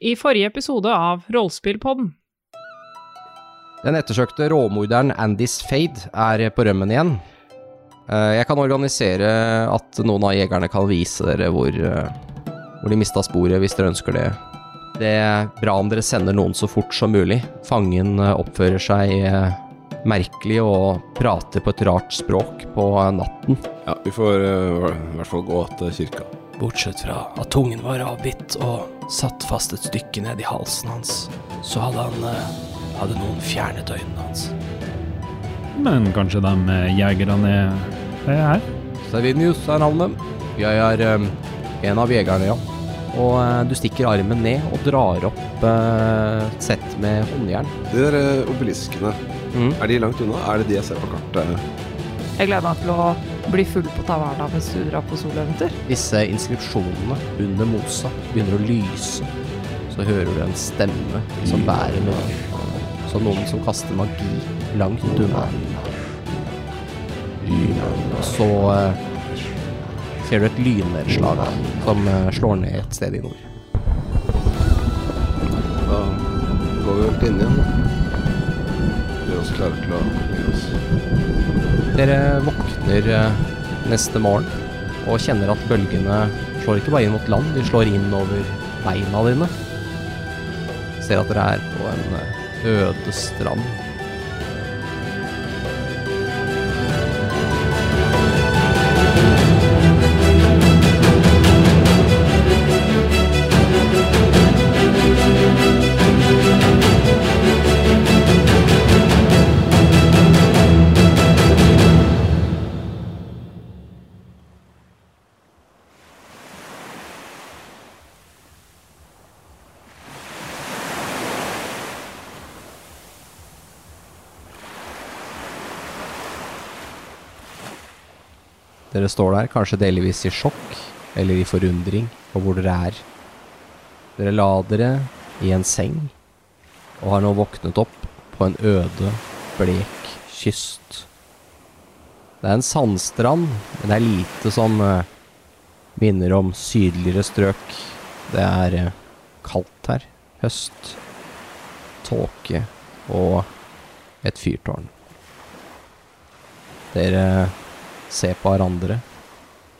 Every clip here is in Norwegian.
I forrige episode av Rollespillpodden. Den ettersøkte råmorderen Andys Fade er på rømmen igjen. Eh, Jeg kan organisere at noen av jegerne kan vise dere hvor, eh, hvor de mista sporet, hvis dere ønsker det. Det er bra om dere sender noen så fort som mulig. Fangen eh, oppfører seg merkelig og prater på et rart språk på natten. Ja, vi får i hvert fall gå til kirka. Bortsett fra at tungen var avbitt og satt fast et stykke ned i halsen hans, så hadde han eh, hadde noen fjernet øynene hans. Men kanskje de eh, jegerne er, er her? Savinius er navnet. Jeg er um, en av jegerne, ja. Og uh, du stikker armen ned og drar opp eh, et sett med håndjern. De der obeliskene, Mm. er de langt unna? Er det de jeg ser på kartet? Jeg gleder meg til å bli full på taverna mens du drar på soloeventyr. Disse inskripsjonene under mosa begynner å lyse. Så hører du en stemme som bærer noe. Som noen som kaster magi langt unna. Og så eh, ser du et lynnedslag som eh, slår ned et sted i nord. Da går vi vel inn igjen. da. Gjør oss klare til å gi oss. Dere våkner eh, neste morgen og kjenner at bølgene slår ikke bare inn mot land, de slår inn over beina dine. Ser at dere er på en eh, øde strand. Dere står der, kanskje delvis i sjokk eller i forundring på hvor dere er. Dere la dere i en seng og har nå våknet opp på en øde, blek kyst. Det er en sandstrand, men det er lite som eh, minner om sydligere strøk. Det er eh, kaldt her. Høst, tåke og et fyrtårn. Dere ser på hverandre.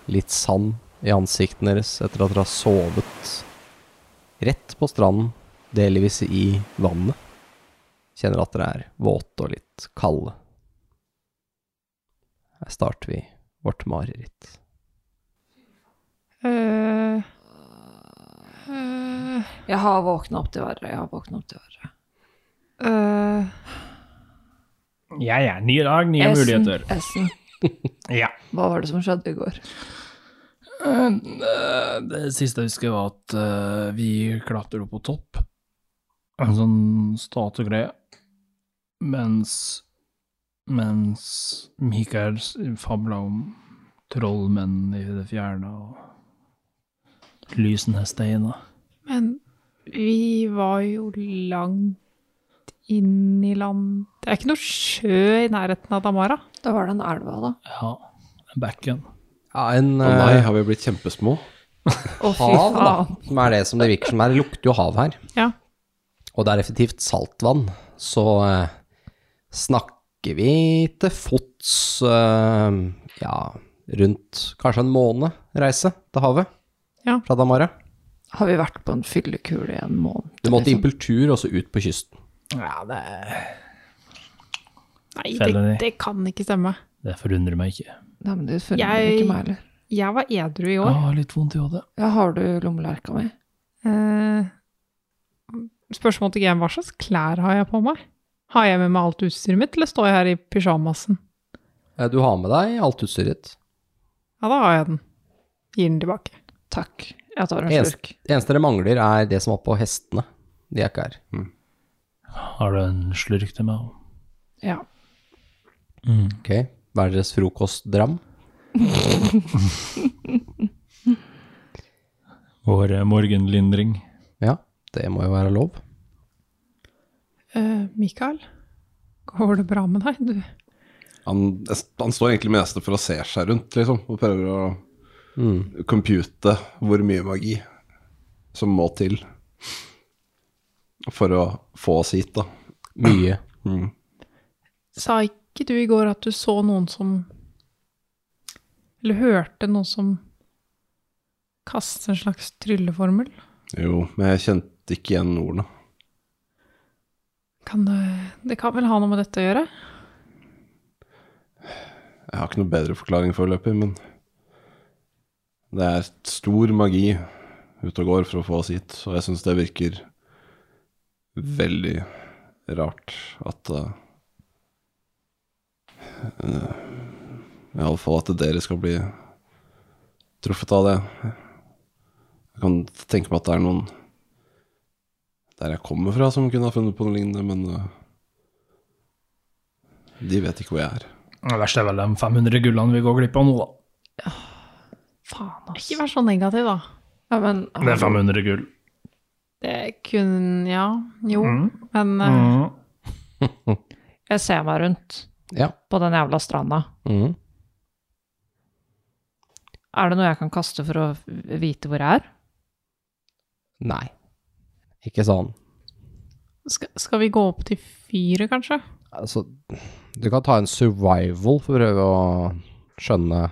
Litt sand i ansiktene deres etter at dere har sovet. Rett på stranden, delvis i vannet. Kjenner at dere er våte og litt kalde. Her starter vi vårt mareritt. Uh, uh, Jeg har våkna opp til verre. Jeg har våkna opp til verre. Uh, Ja, ja. Ny dag, nye muligheter. Essen, Ja. hva var det som skjedde i går? Eh, Det siste jeg husker, var at eh, vi klatret opp på topp. En sånn statuegreie. Mens Mens Mikael fabla om trollmenn i det fjerne og lysende steiner. men vi var jo langt inn i land Det er ikke noe sjø i nærheten av Damara. Da var det en elva, da. Ja, Bekken. Ja, en Å nei, eh, har vi blitt kjempesmå? Å, fy hav, da, faen. som er det som det virker som er. Det lukter jo hav her. Ja. Og det er effektivt saltvann, så eh, snakker vi til fots eh, ja, rundt kanskje en måned reise til havet Ja. fra Damara. Har vi vært på en fyllekule i en måned? Du måtte liksom? impultur og så ut på kysten. Ja, det, Nei, det, det kan ikke stemme. det forundrer meg ikke. Nei, men det forundrer Jeg- ikke meg heller. Jeg var edru i Jeg år. har litt vondt i hodet. Ja, har du lommelerka mi? Eh, spørsmål til GM, hva slags klær har jeg på meg? Har jeg med meg alt utstyret mitt, eller står jeg her i pysjamasen? Eh, Du har med deg alt utstyret ditt. Ja, da har jeg den. Gir den tilbake. Takk. Jeg tar en slurk. eneste dere mangler, er det som var på hestene. De er ikke her. Har du en slurk til meg? Ja. Ok, Hva er deres frokostdram? Vår eh, morgenlindring. Ja, det må jo være lov. Eh, Mikael, går det bra med deg? Du, Han, han står egentlig mest for å se seg rundt, liksom, og prøver å Mm. compute hvor mye magi som må til for å få oss hit, da. Mye. Mm. Sa ikke du i går at du så noen som Eller hørte noen som kastet en slags trylleformel? Jo, men jeg kjente ikke igjen ordene. Kan det Det kan vel ha noe med dette å gjøre? Jeg har ikke noe bedre forklaring foreløpig, men det er stor magi ute og går for å få oss hit, og jeg syns det virker veldig rart at uh, Iallfall at dere skal bli truffet av det. Jeg kan tenke meg at det er noen der jeg kommer fra som kunne ha funnet på noe lignende, men uh, de vet ikke hvor jeg er. Det verste er vel de 500 gullene vi går glipp av nå, da. Faen, ass. Ikke vær så negativ, da. Ja, men Det er 500 gull. Det kunne Ja, jo, Mm. men eh, Mm. jeg ser meg rundt Ja. på den jævla stranda. Mm. Er det noe jeg kan kaste for å vite hvor jeg er? Nei. Ikke sånn. skal, skal vi gå opp til fyret, kanskje? Altså, du kan ta en survival for å prøve å skjønne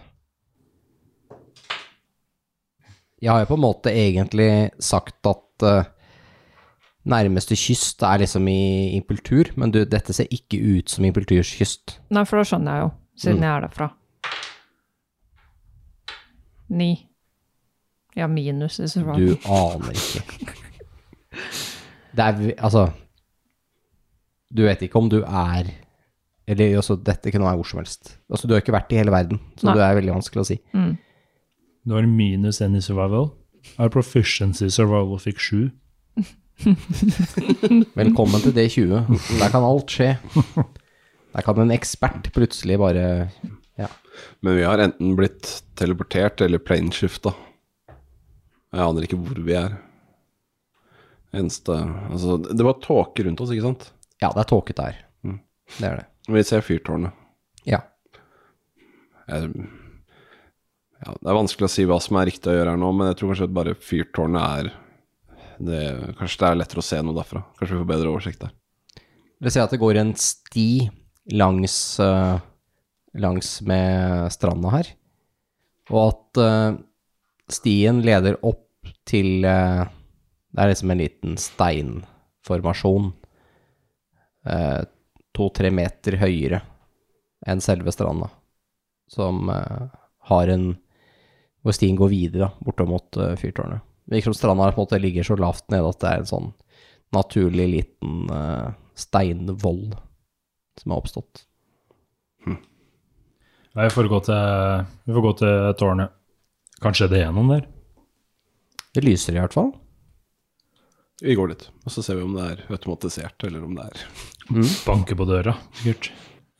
Jeg har jo på en måte egentlig sagt at eh, nærmeste kyst er liksom i Impultur, men du, dette ser ikke ut som Impulturs kyst. Nei, for da skjønner jeg jo, siden Mm. jeg er derfra. Ni. Ja, minus i wrong. Du aner ikke. Det er Altså Du vet ikke om du er Eller altså, dette kunne være hvor som helst. Altså, du har ikke vært i hele verden, så Nei. det er veldig vanskelig å si. Mm. Du har minus en i survival. Er proficiency survival fikk sju. Velkommen til D20. Der kan alt skje. Der kan en ekspert plutselig bare Men vi har enten blitt teleportert eller planeskifta. Jeg aner ikke hvor vi er. Eneste Altså, det var tåke rundt oss, ikke sant? Ja, det er tåket der. Mm. Det er det. Vi ser fyrtårnet. Ja. Jeg, ja, det er vanskelig å si hva som er riktig å gjøre her nå, men jeg tror kanskje at bare fyrtårnet er det, Kanskje det er lettere å se noe derfra. Kanskje vi får bedre oversikt der. Vi ser at det går en sti langs, eh, langs med stranda her, og at eh, stien leder opp til eh, Det er liksom en liten steinformasjon. To-tre meter høyere enn selve stranda, som har en Hvor stien går videre bortom mot fyrtårnet. Virker som stranda på en måte ligger så lavt nede at det er en sånn naturlig liten uh, steinvoll som har oppstått. Nei, vi får gå til, vi får gå til tårnet. Kanskje det er noen der? Det lyser i hvert fall. Vi går dit, og så ser vi om det er automatisert, eller om det er Banke på døra, sikkert.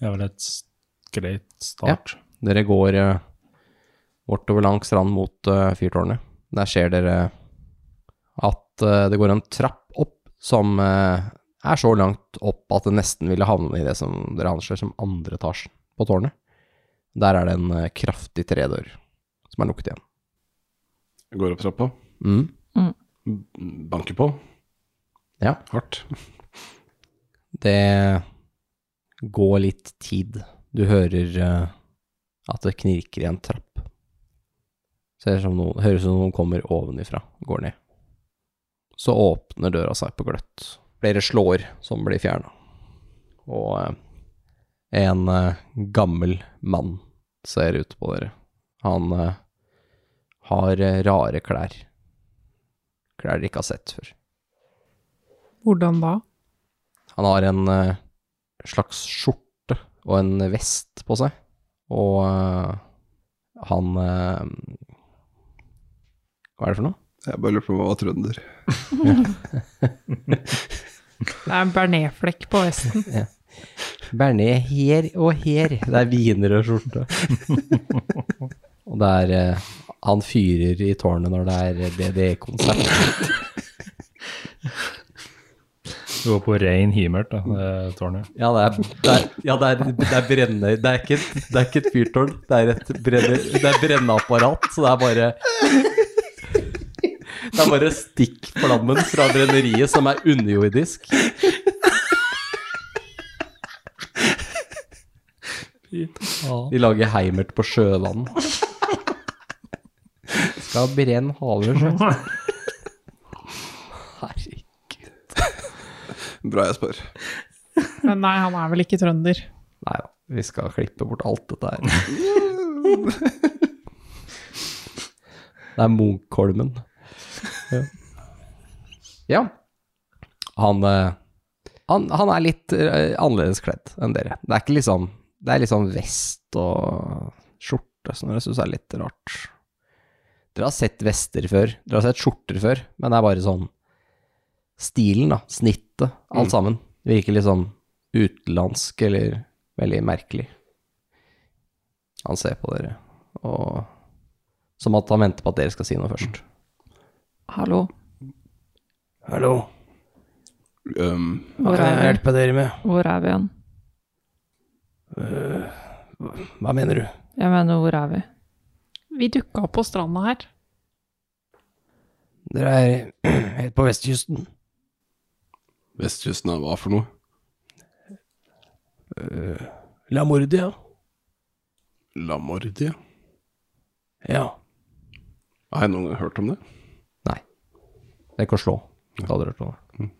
Det er vel et greit start. Dere går eh, bortover langs stranden mot uh, fyrtårnet. Der ser dere at eh, det går en trapp opp som eh, er så langt opp at det nesten ville havne i det som dere anser som andre etasjen på tårnet. Der er det en eh, kraftig tredør som er lukket igjen. Går opp trappa, Mm. banker på. Ja. Hardt. Det går litt tid. Du hører at det knirker i en trapp. Ser som noen, høres ut som noen kommer ovenifra, går ned. Så åpner døra seg på gløtt. Flere slår som blir fjerna. Og eh, en eh, gammel mann ser ut på dere. Han eh, har eh, rare klær. Klær dere ikke har sett før. Hvordan da? Han har en eh, slags skjorte og en vest på seg, og eh, han Hva er det for noe? Jeg bare lurer på hva trønder. Det er en bearnésflekk på vesten. Bernet her og her. Det er viner og skjorte. og det er eh, Han fyrer i tårnet når det er DD-konsert. Du går på rein himert, da, det tårnet. Ja, det er, det er, ja, det er, det er brenne... Det er, ikke, et- det er ikke et fyrtårn, det er et brenne, det er brenneapparat, så det er bare Det er bare stikk flammen fra brenneriet som er underjordisk. De lager heimert på sjøvann. Skal brenne haler, sjøl. Herregud. Bra jeg spør. Men nei, han er vel ikke trønder. Nei da, vi skal klippe bort alt dette her. Det er Munkholmen. Ja. ja. Han, eh, han, han er litt eh, annerledes kledd enn dere. Det er ikke liksom Det er liksom vest og skjorte som dere syns er litt rart. Dere har sett vester før, dere har sett skjorter før, men det er bare sånn Stilen, da. Snittet. Alt Mm. sammen. Virker litt sånn utenlandsk eller veldig merkelig. Han ser på dere, og som at han venter på at dere skal si noe først. Hallo, Hallo, Um, hva hvor kan jeg vi? hjelpe dere med? Hvor er vi igjen? Hva mener du? Jeg mener, hvor er vi? Vi dukka opp på stranda her. Dere er helt på vestkysten. Vestkysten er hva for noe? Lamordia? Lamordia? Ja. Har jeg noen gang hørt om det? Det er ikke å slå. Hva hadde dere hørt om det?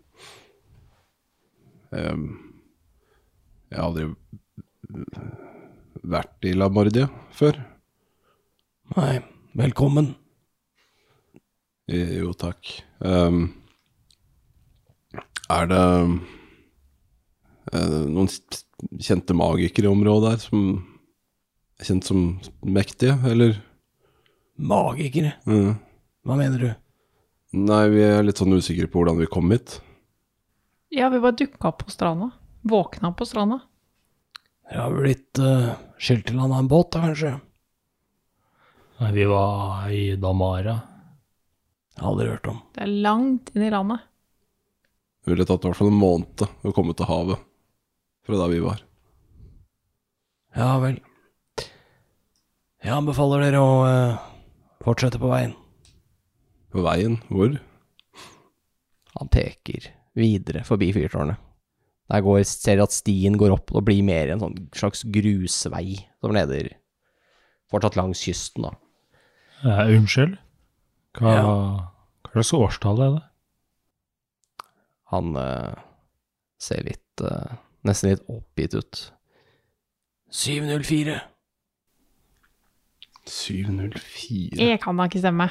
Um, jeg har aldri vært i Lamordia før. Nei, velkommen. Jo, takk. Um, er det uh, noen kjente magikere i området her som er kjent som mektige, eller? Magikere. Mm. Hva mener du? Nei, vi er litt sånn usikre på hvordan vi kom hit. Ja, vi bare dukka opp på stranda. Våkna på stranda. Dere har blitt uh, skylt til land av en båt, da, kanskje? Nei, vi var i Damara. Aldri hørt om. Det er langt inn i landet. Det ville tatt i hvert fall en måned å komme til havet fra der vi var. Ja vel. Jeg anbefaler dere å uh, fortsette på veien. På veien, hvor? Han peker videre forbi fyrtårnet. Der går, ser at stien går opp og blir mer en sånn slags grusvei som leder fortsatt langs kysten, da. Eh, unnskyld? Hva, Ja. hva slags årstall er det? Han eh, ser litt eh, Nesten litt oppgitt ut. 704. 704 Det kan da ikke stemme.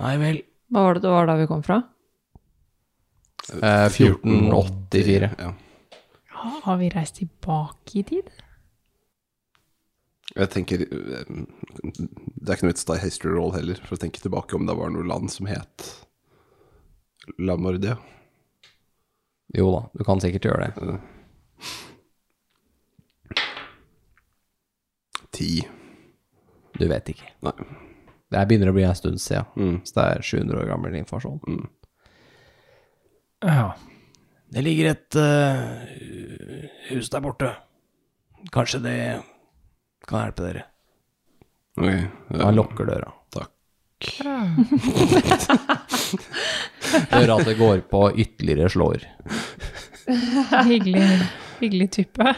Nei vel. Hva var det det var da vi kom fra? Eh, 1484. Ja. Har vi reist tilbake i tid? Jeg tenker eh, Det er ikke noe vits å ta history roll heller, for å tenke tilbake om det var noe land som het Lamordia. Jo da, du kan sikkert gjøre det. Ti. Du vet ikke. Nei. Det begynner å bli en stund siden, Mm. så det er 700 år gammel informasjon. Mm. Ja. Det ligger et uh, hus der borte. Kanskje det kan hjelpe dere. Ok, ja, Han lukker døra. Takk. Hører at det går på ytterligere slår. Hyggelig, hyggelig type.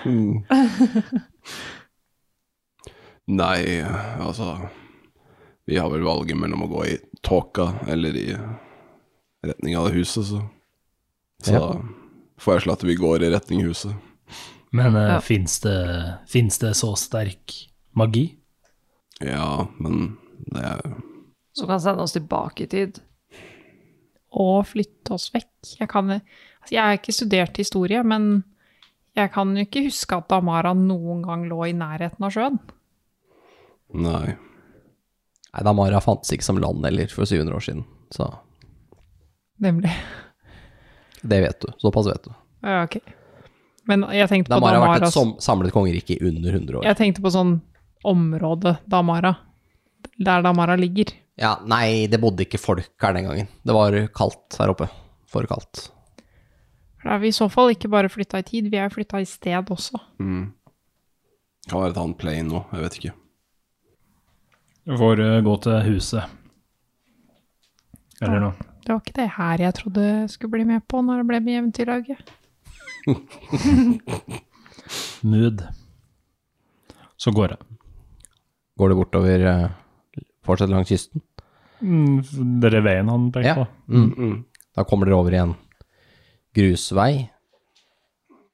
Nei, altså Vi har vel valget mellom å gå i tåka eller i retning av det huset, så Så Ja. da foreslår jeg at vi går i retning huset. Men uh, Ja. fins det, det så sterk magi? Ja, men det er Som kan sende oss tilbake i tid. Og flytte oss vekk. Jeg, kan, altså jeg har ikke studert historie, men jeg kan jo ikke huske at Amara noen gang lå i nærheten av sjøen. Nei. Nei, Damara fantes ikke som land heller for 700 år siden, så Nemlig. det vet du. Såpass vet du. Ja, ok. Men jeg tenkte på Damara har vært et som, samlet kongerike i under 100 år. Jeg tenkte på sånn område Damara. Der Damara ligger. Ja, nei, det bodde ikke folk her den gangen. Det var kaldt her oppe. For kaldt. Da er vi i så fall ikke bare flytta i tid, vi er flytta i sted også. Mm. Kan være et annet plane nå, jeg vet ikke. Får eh, gå til huset. Eller noe. Det var ikke det her jeg trodde jeg skulle bli med på når det ble med Eventyrlaget. Mood. Så går det. Går det bortover eh, Fortsatt langs kysten? Mm, det er veien han peker Ja. på. Mm. Mm. Da kommer dere over i en grusvei.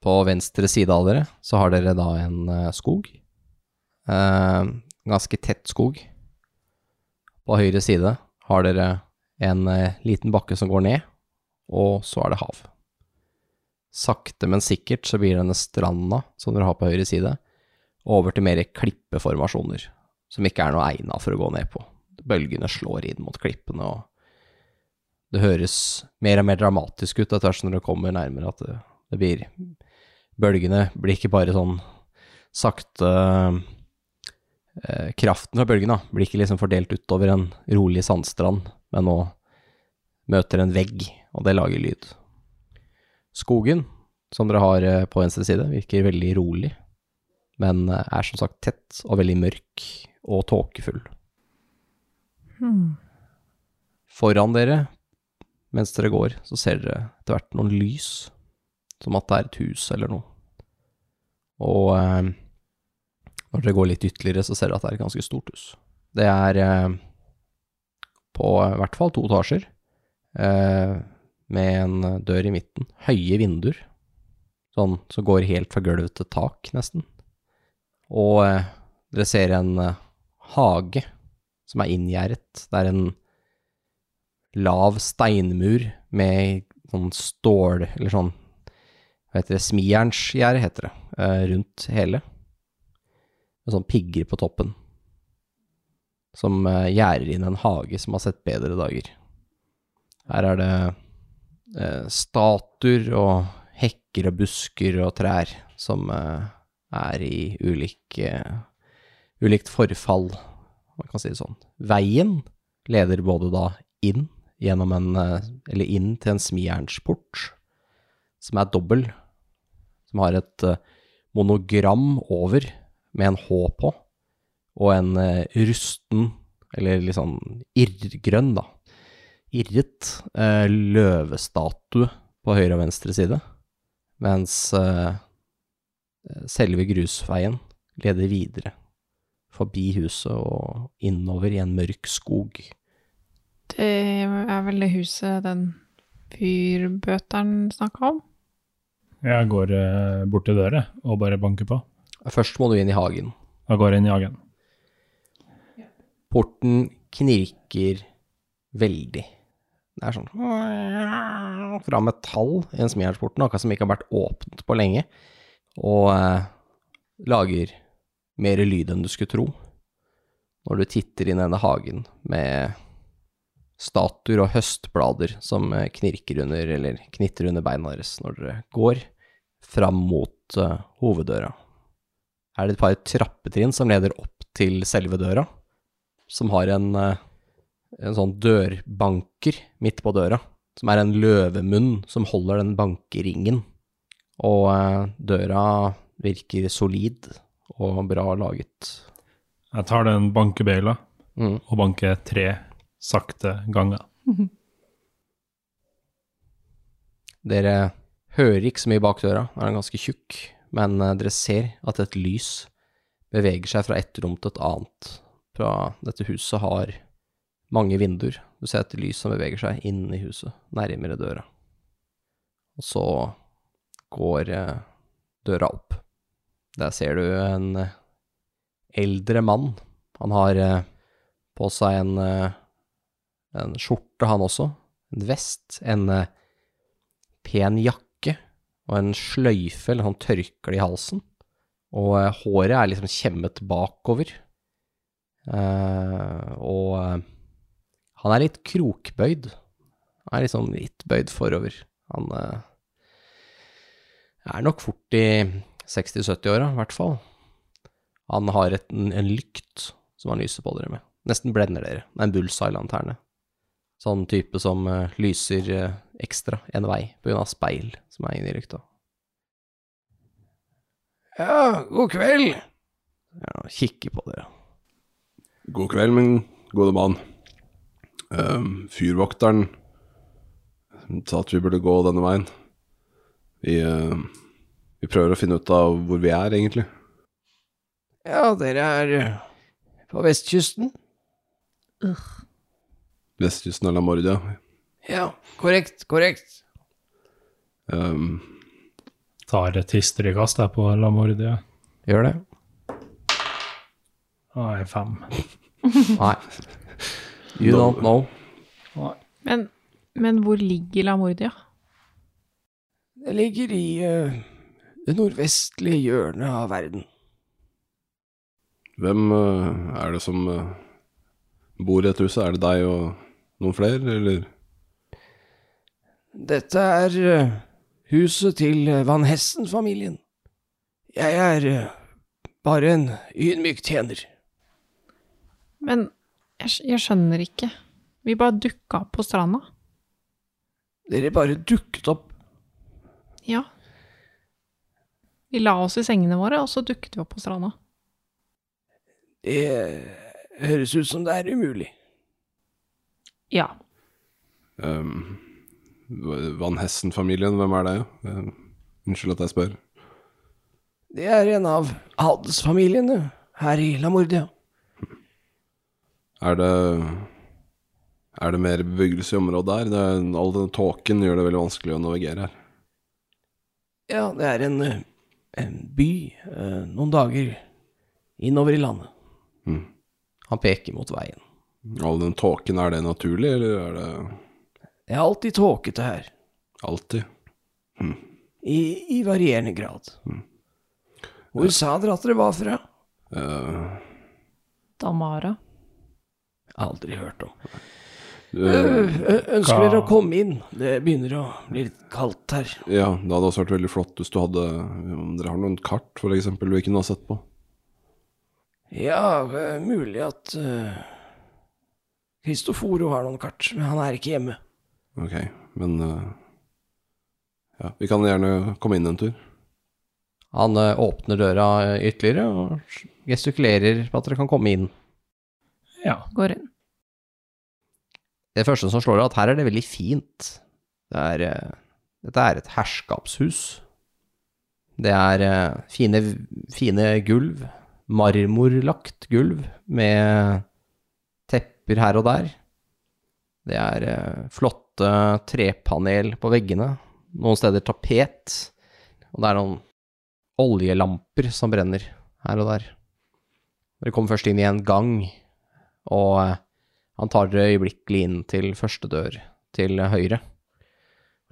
På venstre side av dere så har dere da en eh, skog. Eh, ganske tett skog. På høyre side har dere en eh, liten bakke som går ned, og så er det hav. Sakte, men sikkert så blir denne stranda som dere har på høyre side, over til mer klippeformasjoner, som ikke er noe egna for å gå ned på. Bølgene slår inn mot klippene, og det høres mer og mer dramatisk ut etter hvert som dere kommer nærmere, at det, det blir Bølgene blir ikke bare sånn sakte Kraften fra bølgene da, blir ikke liksom fordelt utover en rolig sandstrand, men nå møter en vegg, og det lager lyd. Skogen, som dere har eh, på venstre side, virker veldig rolig, men eh, er som sagt tett og veldig mørk og tåkefull. Hmm. Foran dere, mens dere går, så ser dere etter hvert noen lys, som at det er et hus eller noe. Og eh, når dere går litt ytterligere, så ser dere at det er et ganske stort hus. Det er eh, på i hvert fall to etasjer, eh, med en dør i midten. Høye vinduer, sånn som går helt fra gulv til tak, nesten. Og eh, dere ser en hage som er inngjerdet. Det er en lav steinmur med sånn stål, eller sånn, hva heter det, smijernsgjerde heter det, rundt hele. Med sånn pigger på toppen. Som eh, gjerder inn en hage som har sett bedre dager. Her er det eh, statuer og hekker og busker og trær som eh, er i ulik, eh, ulikt forfall, man kan si det sånn. Veien leder både da inn gjennom en, eh, eller inn til en smijernsport, som er dobbel, som har et eh, monogram over med en H på, og en eh, rusten, eller litt sånn irrgrønn da, irret eh, løvestatue på høyre og venstre side, mens eh, selve grusveien leder videre forbi huset og innover i en mørk skog. Det er vel det huset den fyrbøteren snakka om? Jeg går bort til døra og bare banker på. Først må du inn i hagen. Da går jeg inn i hagen. Porten knirker veldig. Det er sånn fra metall i en smijernsporten, akkurat som ikke har vært åpnet på lenge, og eh, lager mer lyd enn du skulle tro. Når du titter inn i denne hagen med statuer og høstblader som eh, knirker under, eller knitter under beina deres når dere går fram mot eh, hoveddøra. Er det et par trappetrinn som leder opp til selve døra, som har en, eh, en sånn dørbanker midt på døra, som er en løvemunn som holder den bankeringen. Og eh, døra virker solid og bra laget. Jeg tar den bankebeila Mm. og banker tre sakte ganger. Dere hører ikke så mye bak døra, den er ganske tjukk, men eh, dere ser at et lys beveger seg fra ett rom til et annet. Fra dette huset har mange vinduer. Du ser et lys som beveger seg inn i huset, nærmere døra. Og så går eh, døra opp. Der ser du en eh, eldre mann. Han har på seg en, en skjorte, han også. En vest. En pen jakke og en sløyfe eller sånn tørkle i halsen. Og eh, håret er liksom kjemmet bakover. Eh, og eh, han er litt krokbøyd. Han er liksom litt bøyd forover. Han eh, er nok fort i 60-70-åra, i hvert fall. Han har et, en, lykt som han lyser på dere med. Nesten blender dere. Det en bullseye-lanterne. Sånn type som eh, lyser eh, ekstra en vei på grunn av speil som er inni lykta. Ja, god kveld. Ja, kikker på dere. God kveld, min gode mann. Ehm, fyrvokteren sa at vi burde gå denne veien. Vi, uh, vi prøver å finne ut av hvor vi er, egentlig. Ja, dere er på vestkysten? Vestkysten av Lamordia. Ja, korrekt, korrekt. Um, Tar et historiekast der på Lamordia. Gjør det? Nei, fem. Nei. You don't know. Men, men hvor ligger Lamordia? Det ligger i uh, det nordvestlige hjørnet av verden. hvem uh, er det som uh, bor i dette huset? Er det deg og noen flere, eller? Dette er eh, huset til eh, Van Hessen-familien. Jeg er eh, bare en ydmyk tjener. Men jeg, jeg skjønner ikke. Vi bare dukka opp på stranda. Dere bare dukket opp. Ja. Vi la oss i sengene våre, og så dukket vi opp på stranda. Det høres ut som det er umulig. Ja. Um, Van Hessen-familien, hvem er det? Eh, unnskyld at jeg spør. Det er en av adelsfamiliene her i Lamordia. Er det Er det mer bebyggelse i området? Det er, all den tåken gjør det veldig vanskelig å navigere her. Ja, det er en, en by eh, noen dager innover i landet. Han peker mot veien. All den tåken, er det naturlig, eller er det Jeg er alltid tåkete her, alltid? i, i varierende grad. Hvor sa dere at dere var fra? Uh... Damara. Aldri hørt om. eh, Ønsker dere å komme inn? Det begynner å bli litt kaldt her. ja, det hadde også vært veldig flott hvis du hadde Om dere har noen kart, for eksempel, vi kunne ha sett på. Ja, mulig at uh, Kristoforo har noen kart, men han er ikke hjemme. Ok, men uh, Ja, vi kan gjerne komme inn en tur. Han uh, åpner døra eh, ytterligere og gestikulerer på at dere kan komme inn. Ja. Går inn. Det første som slår deg, er at her er det veldig fint. Det er, uh, dette er et herskapshus. Det er fine, fine gulv, marmorlagt gulv med tepper her og der. Det er eh, flotte trepanel på veggene, noen steder tapet, og det er noen oljelamper som brenner her og der. Dere kommer først inn i en gang, og eh, han tar dere øyeblikkelig inn til første dør til høyre.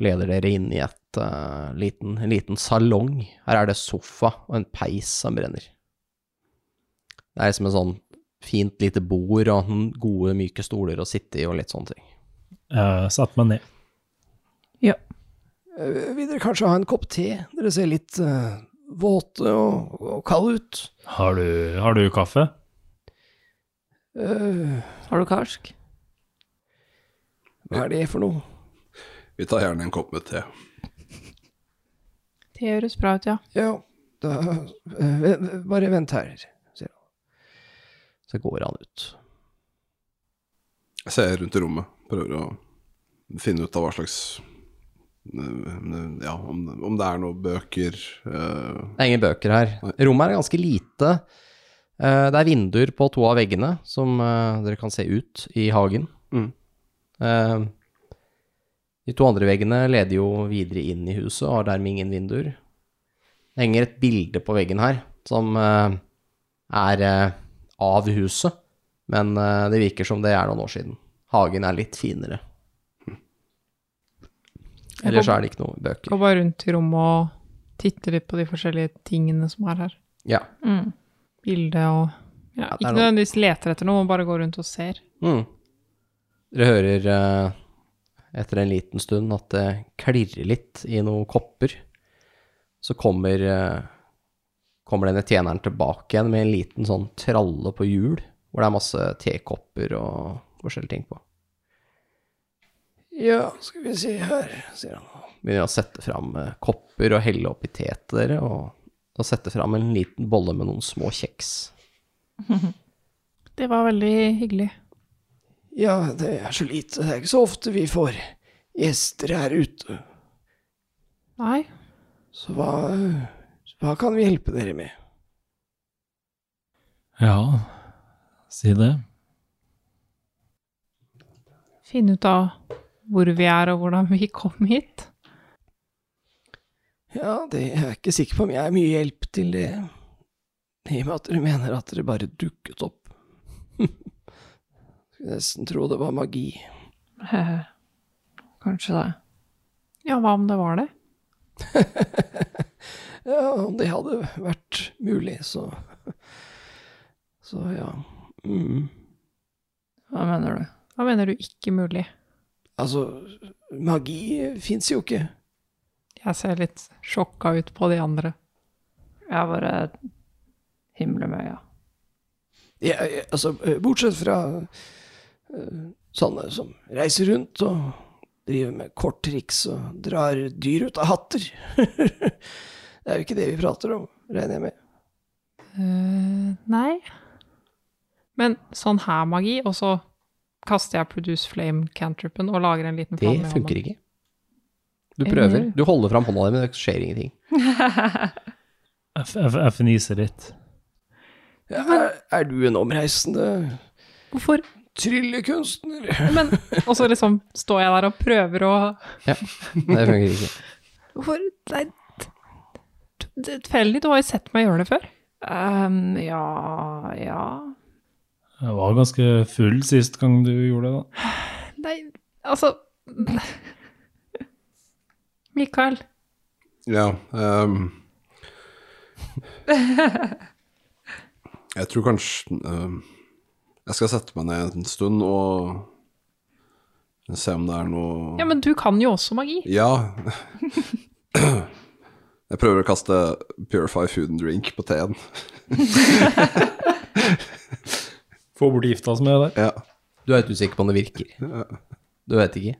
Leder dere inn i et, uh, liten, en liten salong. Her er det sofa og en peis som brenner. Det er liksom en sånn fint lite bord og noen gode, myke stoler å sitte i og litt sånne ting. Uh, satte meg ned. Eh, vil dere kanskje ha en kopp te? Dere ser litt uh, våte og, og kalde ut. Har du, har du kaffe? Uh, Har du karsk? hva er det for noe? Vi tar gjerne en kopp med te. Det høres bra ut, ja. Ja, da Bare vent her. Så går han ut. Jeg ser rundt i rommet, prøver å finne ut av hva slags Ja, om, om det er noen bøker uh... Det er ingen bøker her. Rommet er ganske lite. Uh, Det er vinduer på to av veggene som uh, dere kan se ut i hagen. Mm. De to andre veggene leder jo videre inn i huset og har dermed ingen vinduer. Det henger et bilde på veggen her som er av huset, men eh, det virker som det er noen år siden. Hagen er litt finere. Ellers er det ikke noe bøker. Går bare rundt i rommet og titter litt på de forskjellige tingene som er her. Ja. Mm. Bilde og ja, Ja, Ikke nødvendigvis leter etter noe, man bare går rundt og ser. Mm. Dere hører eh, etter en liten stund at det klirrer litt i noen kopper. Så kommer, eh, kommer denne tjeneren tilbake igjen med en liten sånn tralle på hjul, hvor det er masse tekopper og forskjellige ting på. Ja, skal vi se her, sier han. Begynner å sette fram eh, kopper og helle oppi te til dere, og, og sette fram en liten bolle med noen små kjeks. Det var veldig hyggelig. Ja, det er så lite. Det er ikke så ofte vi får gjester her ute. Nei, Så hva, hva kan vi hjelpe dere med? Ja, si det. finne ut av hvor vi er og hvordan vi kom hit. Ja, det er jeg ikke sikker på om jeg er mye hjelp til det. I og med at dere mener at dere bare dukket opp. Skulle nesten tro det var magi. Kanskje det. Ja, hva om det var det? Ja, om det hadde vært mulig, så Så ja. Mm. Hva mener du? Hva mener du ikke mulig? Altså, magi fins jo ikke. Jeg ser litt sjokka ut på de andre. Jeg bare himler med øya. Ja, ja, altså, bortsett fra uh, sånne som reiser rundt og driver med korttriks og drar dyr ut av hatter. det er jo ikke det vi prater om, regner jeg med. Uh, nei. Men sånn her magi, og så kaster jeg produce flame cantripen og lager en liten Det flamme funker ikke. Du prøver. Du holder fram hånda di, men det skjer ingenting. Jeg, fniser litt. Ja, er, er du en omreisende Hvorfor? tryllekunstner? Men Og så liksom står jeg der og prøver å Ja, Det funker ikke. Hvorfor Nei, tilfeldig. Du har jo sett meg gjøre det før. Um, ja Ja. Jeg var ganske full sist gang du gjorde det, da. Nei, altså Mikael. Ja. Um, jeg tror kanskje um, Jeg skal sette meg ned en stund og se om det er noe Ja, men du kan jo også magi. Ja. Jeg prøver å kaste Purify Food and Drink på teen. Få bort gifta som er der. Ja. Du er helt usikker på om det virker. Du vet ikke.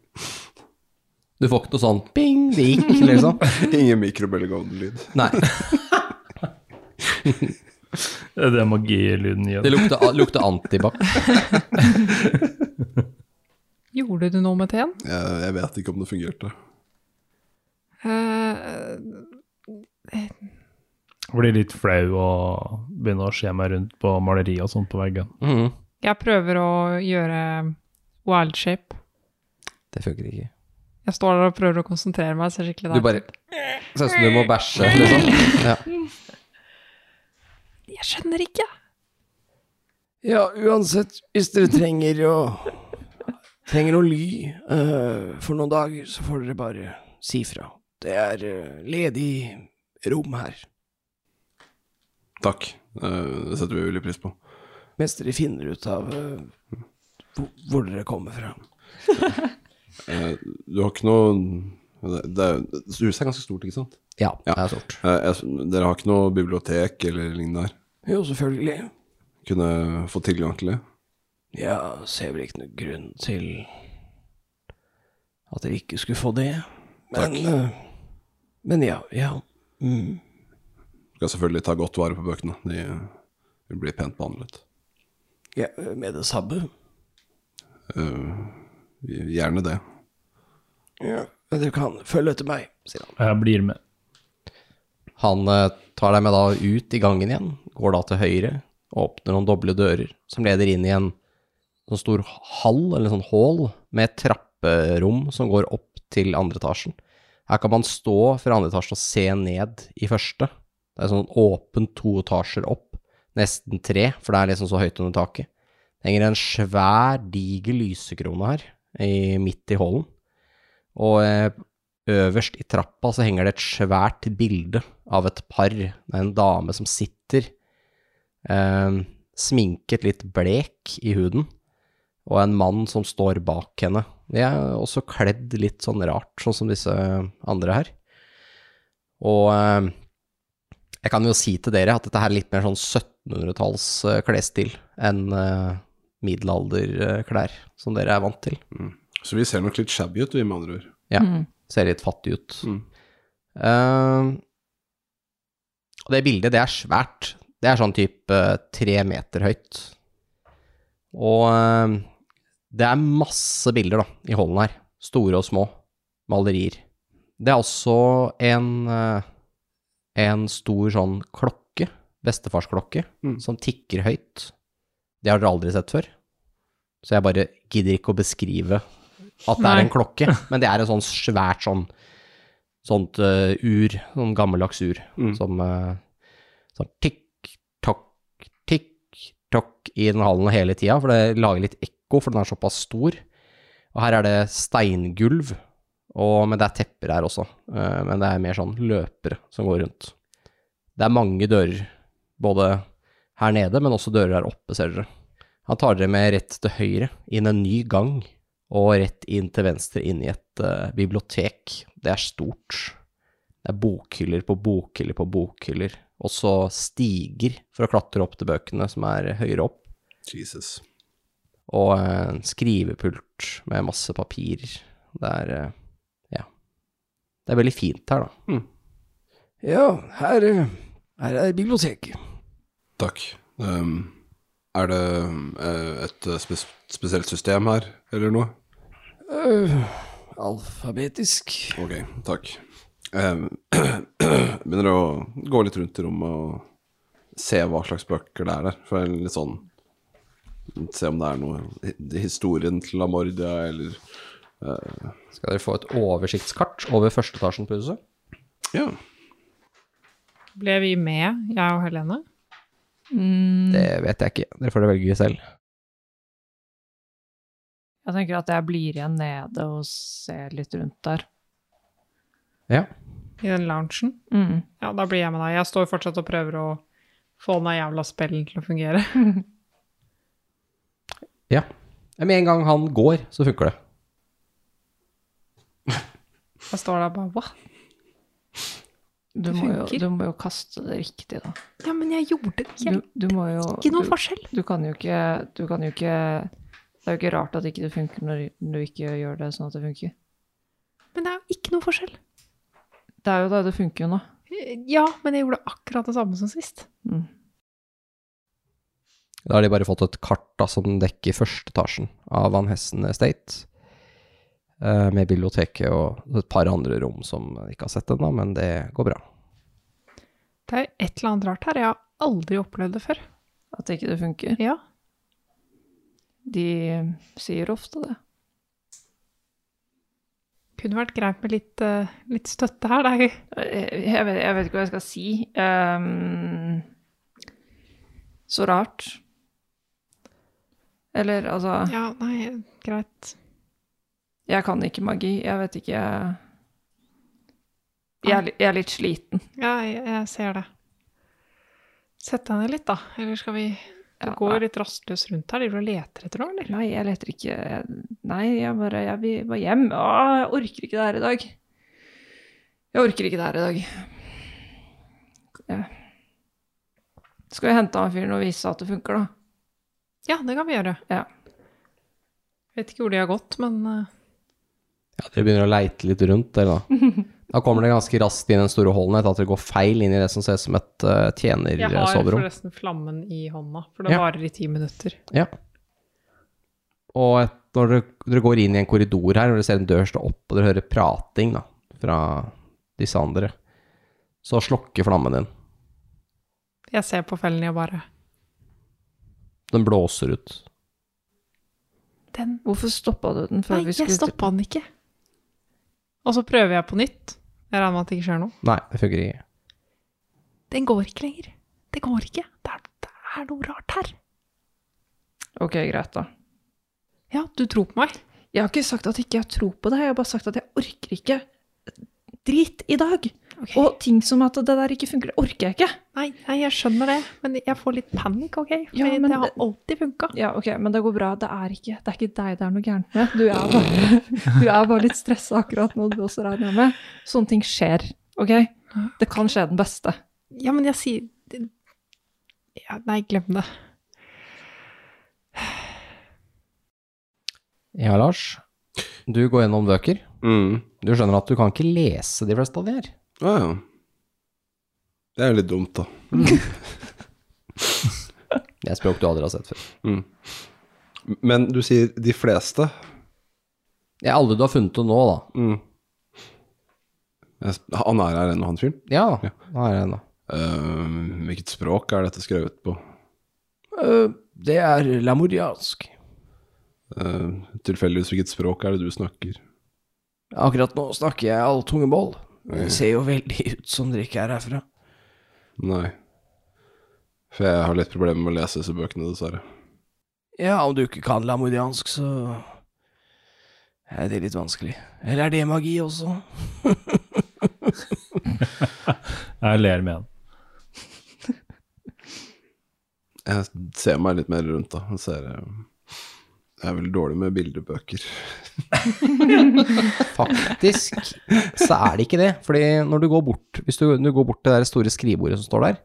Du får ikke noe sånn bing, det gikk, liksom. Ingen mikrobølgeovnlyd. Nei. Det er magilyden i Det lukter, lukter antibac. Gjorde du noe med teen? Jeg, jeg vet ikke om det fungerte. Eh, Jeg blir litt flau og begynner å se meg rundt på maleri og sånt på veggen. Mm. jeg prøver å gjøre wild shape. Det funker ikke. Jeg står der og prøver å konsentrere meg. Ser skikkelig Du bare. Ser ut som du må bæsje, liksom. Ja. Jeg skjønner ikke. Ja, uansett, hvis dere trenger å Trenger noe ly uh, for noen dager, så får dere bare si fra. Det er uh, ledig rom her. Takk. Eh, Det setter vi veldig pris på. Mens dere finner ut av eh, hvor, dere kommer fra. Eh, Du har ikke noe det, er- Huset er ganske stort, ikke sant? ja, det er stort. Dere har ikke noe bibliotek eller lignende her? Jo, selvfølgelig. Kunne få tilgang til det? Ja, ser vel ikke noen grunn til at dere ikke skulle få det. Men, Takk. men ja, ja. Mm. Skal selvfølgelig ta godt vare på bøkene. De vil bli pent behandlet. ja med det samme. Uh, gjerne det. Ja, men dere kan følge etter meg, sier han. Jeg blir med. Han eh, tar deg med da ut i gangen igjen, går da til høyre, og åpner noen doble dører som leder inn i en sånn stor hall, eller sånn hall, med et trapperom som går opp til andre etasjen. Her kan man stå fra andre etasje og se ned i første. Det er sånn åpent to etasjer opp, nesten tre, for det er liksom så høyt under taket. Det henger en svær, diger lysekrone her, i, midt i hallen. Og eh, øverst i trappa så henger det et svært bilde av et par. Det er en dame som sitter, eh, sminket litt blek i huden, og en mann som står bak henne. De er også kledd litt sånn rart, sånn som disse andre her. Og eh, jeg kan jo si til dere at dette her er litt mer sånn 1700-talls eh, klesstil enn eh, middelalderklær, som dere er vant til. Så vi ser nok litt shabby ut, vi med andre ord. Ja, Mm. ser litt fattig ut. Mm. Uh, og det bildet, det er svært. Det er sånn type tre meter høyt. Og eh, Det er masse bilder da, i holden her. Store og små. Malerier. Det er også en, eh, en stor sånn klokke, bestefarsklokke, Mm. som tikker høyt. Det har dere aldri sett før. Så jeg bare gidder ikke å beskrive at det er en klokke, men det er en sånn svært sånn sånt uh, ur, sånn gammeldags ur, Mm. som uh, sånn tikk-tokk, tikk-tokk i den hallen hele tida, for det lager litt ekko, for den er såpass stor. Og her er det steingulv, og, men det er tepper her også. eh, men det er mer sånn løpere som går rundt. Det er mange dører, både her nede, men også dører her oppe, ser dere. Han tar dere med rett til høyre, inn en ny gang, og rett inn til venstre, inn i et uh, bibliotek. Det er stort. Det er bokhyller på bokhyller på bokhyller. Og så stiger for å klatre opp til bøkene som er høyere opp. Jesus. Og eh, en skrivepult med masse papir. Det er eh, Ja. Det er veldig fint her, da. Ja, her, eh, her er biblioteket. Takk. Um, er det et spes spesielt system her, eller noe? Uh, alfabetisk. Ok, takk. Um, begynner å gå litt rundt i rommet og se hva slags bøker det er der. For jeg er litt sånn Se om det er noe i historien til Lamordia, eller Skal dere få et oversiktskart over første etasjen på huset? Ja. Ble vi med, jeg og Helene? Mm, Det vet jeg ikke. Dere får det velge selv. jeg tenker at jeg blir igjen nede og ser litt rundt der. Ja. I den loungen? Mm. Ja, da blir jeg med deg. Jeg står fortsatt og prøver å få den jævla spellen til å fungere. ja. Med en gang han går, så funker det. Jeg står der bare Hva? Du, må jo, du må jo kaste det riktig, da. Ja, men jeg gjorde det. Du, Jeg, du må jo ikke noe du, forskjell. du kan jo ikke Du kan jo ikke Det er jo ikke rart at ikke det funker når når du ikke gjør det sånn at det funker. Men det er jo ikke noe forskjell. Det er jo det det funker jo nå. Ja, men jeg gjorde akkurat det samme som sist. Mm. Da har de bare fått et kart da, som dekker første etasjen av Van Hessen Estate. eh, Med biblioteket og et par andre rom som jeg ikke har sett ennå, men det går bra. Det er et eller annet rart her. Jeg har aldri opplevd det før. At ikke det funker. Ja. De sier ofte det. Kunne vært greit med litt, eh, litt støtte her. Er Jeg, jeg, vet, jeg vet ikke hva jeg skal si. Um, så rart. Eller altså Ja, nei, greit. Jeg kan ikke magi. Jeg vet ikke Jeg er, jeg er litt sliten. Ja, jeg, jeg ser det. Sett deg ned litt, da. Eller skal vi Du Ja, går litt rastløs rundt her. Driver du og leter etter noe, eller? Nei, jeg leter ikke Nei, jeg bare Jeg vil bare hjem. Å, jeg orker ikke det her i dag. Jeg orker ikke det her i dag. Jeg. Skal vi hente han fyren og vise at det funker, da? Ja, det kan vi gjøre. Ja. Vet ikke hvor de har gått, men eh, Ja, Dere begynner å leite litt rundt, dere da. Da kommer det ganske raskt inn den store hallen etter at dere går feil inn i det som ser ut som et uh, jeg har soverom. forresten flammen i hånda, for det Ja. varer i ti minutter. Ja. Og et, når dere, dere går inn i en korridor her, og dere ser en dør stå opp, og dere hører prating da, fra disse andre, så slokker flammen din. Jeg ser på fellen og bare Den blåser ut. Den Hvorfor stoppa du den før Nei, vi jeg Nei, jeg stoppa den ikke. Og så prøver jeg på nytt. Jeg regner med at det ikke skjer noe. Nei, det funker ikke. Den går ikke lenger. Det går ikke. Det er, det er noe rart her. Ok, greit, da. Ja, du tror på meg. Jeg har ikke sagt at ikke jeg tror på deg, jeg har bare sagt at jeg orker ikke drit i dag. Ok. Og ting som at det der ikke funker, det orker jeg ikke. Nei, nei, jeg skjønner det, men jeg får litt panikk, OK? For Ja, men det har alltid funka. Ja, ok, men det går bra. Det er ikke, det er ikke deg det er noe gærent med. Du er bare, du er bare litt stressa akkurat nå, du også regner jeg med. Sånne ting skjer, ok? Det kan skje den beste. Ja, men jeg sier det- ja, Nei, glem det. Ja, Lars. Du går gjennom bøker. Mm. Du skjønner at du kan ikke lese de fleste av de her. Å ja. Det er jo litt dumt, da. Det er språk du aldri har sett før. Mm. Men du sier de fleste. Ja, alle du har funnet til nå, da. Mm. Jeg- Han er her ennå, han fyren. Ja, Ja. da er her ennå. Uh, hvilket språk er dette skrevet på? Uh, det er lamoriansk. Uh, tilfeldigvis hvilket språk er det du snakker? Akkurat nå snakker jeg alltungemål. Det ser jo veldig ut som dere ikke er herfra. Nei. For jeg har litt problemer med å lese disse bøkene, dessverre. Ja, om du ikke kan lamoriansk, så er det litt vanskelig. Eller er det magi også? Jeg ler med han. Jeg ser meg litt mer rundt, da. Jeg, ser, eh, jeg er veldig dårlig med bildebøker. Faktisk så er det ikke det. Fordi når du går bort Hvis du, du går bort til det store skrivebordet som står der,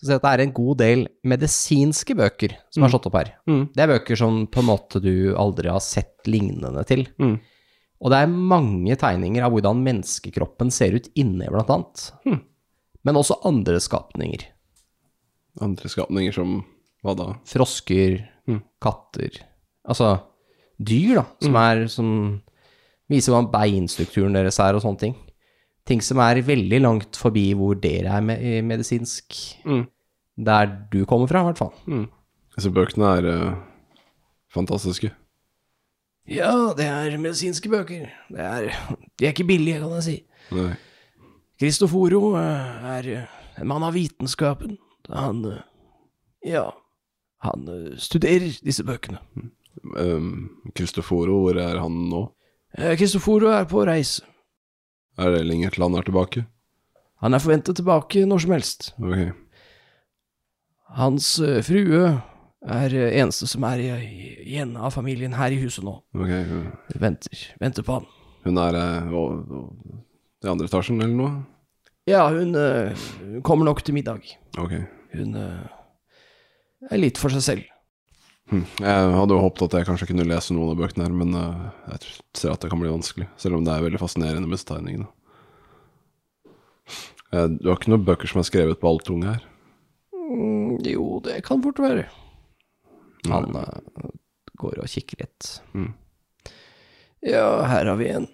så ser du at det er en god del medisinske bøker som er slått opp her. Mm. Det er bøker som på en måte du aldri har sett lignende til. Mm. Og det er mange tegninger av hvordan menneskekroppen ser ut inne, blant annet. Mm. Men også andre skapninger. Andre skapninger som Hva da? Frosker, Mm. katter Altså dyr, da, som er som Viser hvordan beinstrukturen deres er og sånne ting. Ting som er veldig langt forbi hvor dere er med, medisinsk. Mm. Der du kommer fra, i hvert fall. Mm. Disse bøkene er uh, fantastiske. Ja, det er medisinske bøker. Det er, de er ikke billige, kan jeg si. Nei. Cristoforo eh, er eh, en mann av vitenskapen. Han eh, Ja, han eh, studerer disse bøkene. Um, Cristoforo, hvor er han nå? Kristoforo er på reise. Er det lenger til han er tilbake? Han er forventet tilbake når som helst. Ok. Hans eh, frue er eh, eneste som er igjen av familien her i huset nå. ok. Venter, venter på han. Hun er eh, i andre etasjen eller noe? Ja, hun, eh, hun kommer nok til middag. Ok. Hun eh, er litt for seg selv. Hm. Jeg hadde jo håpet at jeg kanskje kunne lese noen av bøkene her, men eh, jeg ser at det kan bli vanskelig. Selv om det er veldig fascinerende med tegningene. Eh, du har ikke noen bøker som er skrevet på alltunge her? Mm, jo, det kan fort være. Han eh, går og kikker litt. Ja, her har vi en.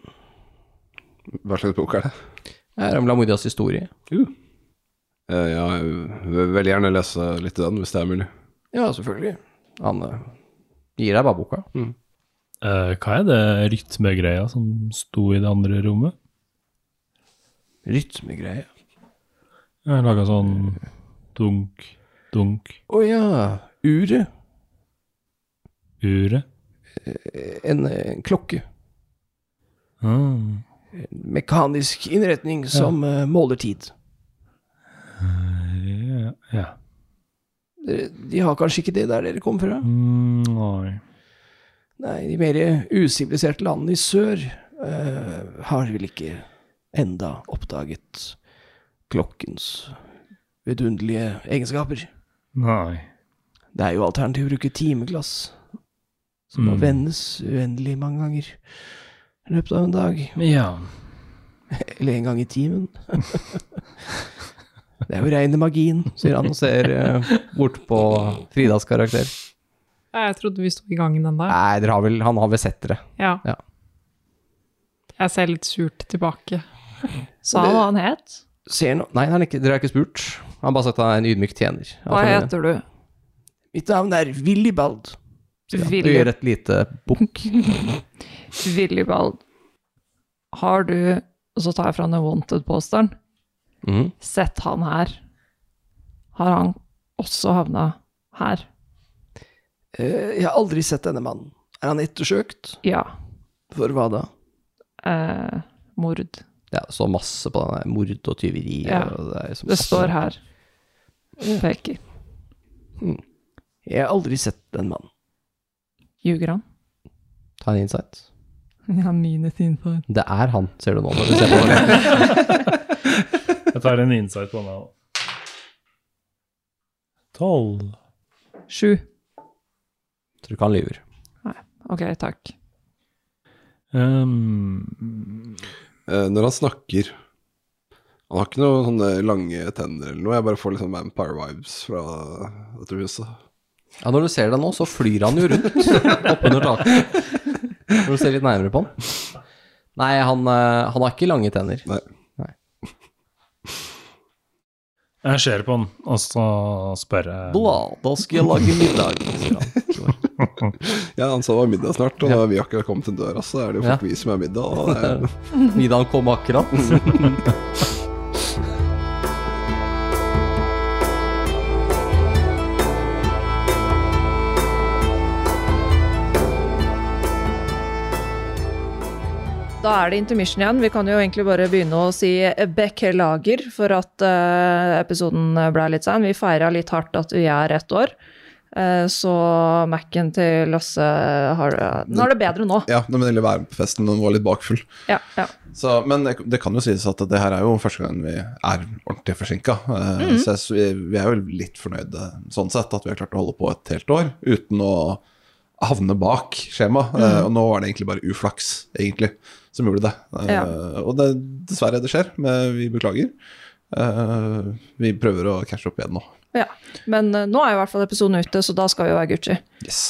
Hva slags bok er det? Her er Lamorias historie. Uh. ja, jeg vil veldig gjerne lese litt i den, hvis det er mulig. Ja, selvfølgelig. Han eh, gir deg bare boka. Eh, hva er det rytmegreia som sto i det andre rommet? Rytmegreie. Jeg laga sånn dunk, dunk, Å ja, uret. ure. En, en klokke. Ah. Mekanisk innretning som ja. måler tid. Ja, ja. De har kanskje ikke det der dere kommer fra? Mm, nei. Nei, de mer usiviliserte landene i sør uh, har vel ikke enda oppdaget klokkens vidunderlige egenskaper. Nei. Det er jo alternativ å bruke timeglass, som må Mm. vendes uendelig mange ganger i løpet av en dag, Ja. eller en gang i timen. det er jo reine magien. Sier han og ser eh, bort på Fridas karakter. Jeg trodde vi sto i gangen ennå. Nei, dere har vel, han har vel sett dere. Ja. Ja. Jeg ser litt surt tilbake. Sa han hva han het? Ser no Nei, han ikke, dere har ikke spurt. Han har bare sagt at han er en ydmyk tjener. Hva heter du? Mitt navn er Willibald. Du Willy, gjør et lite bukk. Willibald. Har du Og så tar jeg fra den wanted-posteren. Mhm. Sett han her. Har han også havna her? Eh, jeg har aldri sett denne mannen. Er han ettersøkt? Ja. For hva da? Eh, mord. Ja, det står masse på den der mord og tyveri. Ja. Og det, er liksom Det står her. Peker. Jeg har aldri sett den mannen. Ljuger han? Ta en insight. Ja, minus insight. Det er han, ser du nå. Når du ser på det. Jeg tar en insight på meg òg. Tolv. Sju. Tror ikke han lyver. Ok, takk. Um, Eh, når han snakker Han har ikke noen sånne lange tenner eller noe. Jeg bare får litt sånn Vampire vibes fra dette huset. Ja, når du ser det nå, så flyr han jo rundt oppunder taket. Når du ser litt nærmere på han. Nei, han, eh, han har ikke lange tenner. Nei. Jeg ser på han, og så spør jeg Bla, da skal jeg lage middag, sier han. Ja, han sa det var middag snart, og når vi akkurat kom til døra, så er det jo fort Ja. vi som er middag. Og det er, Middagen kom akkurat. Da er det intermission igjen. Vi kan jo egentlig bare begynne å si beklager for at uh, episoden ble litt sein. Vi feira litt hardt at vi er ett år. Eh, så Mac-en til Lasse har, Nå er det bedre nå. ja, men det være med på festen, den var litt bakfull. Ja, ja. Så, men det, det kan jo sies at det her er jo første gangen vi er ordentlig forsinka. Mm -hmm. Så vi, vi er jo litt fornøyde sånn sett, at vi har klart å holde på et helt år uten å havne bak skjema. Eh, og nå var det egentlig bare uflaks, egentlig, som gjorde det. Ja. Uh, Og det, dessverre, det skjer. Men vi beklager. Uh, vi prøver å cashe opp igjen nå. ja. Men uh, nå er jo i hvert fall episoden ute, så da skal vi jo være Gucci. Yes.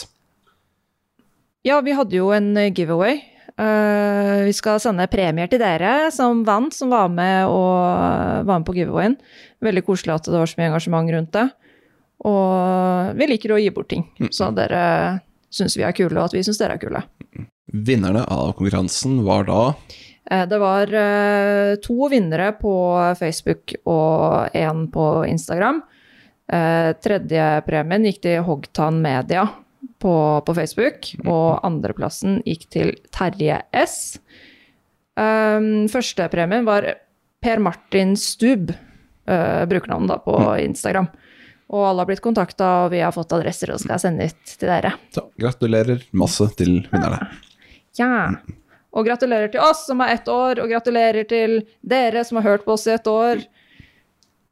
Ja, vi hadde jo en eh, giveaway. Eh, vi skal sende premier til dere som vant, som var med, og, var med på giveawayen. Veldig koselig at det var så mye engasjement rundt det. Og vi liker å gi bort ting, så dere syns vi er kule, og at vi syns dere er kule. Vinnerne av konkurransen var da Eh, Det var eh, to vinnere på Facebook og én på Instagram. Tredjepremien Tredje premien gikk til Hogtan Media på, på Facebook, og andreplassen gikk til Terje S. Um, Førstepremien var Per Martin Stub, brukernavnet på Instagram. Og alle har blitt kontakta, og vi har fått adresser og skal sende ut til dere. så, Gratulerer masse til vinnerne. Ja. Og gratulerer til oss som er ett år, og gratulerer til dere som har hørt på oss i ett år.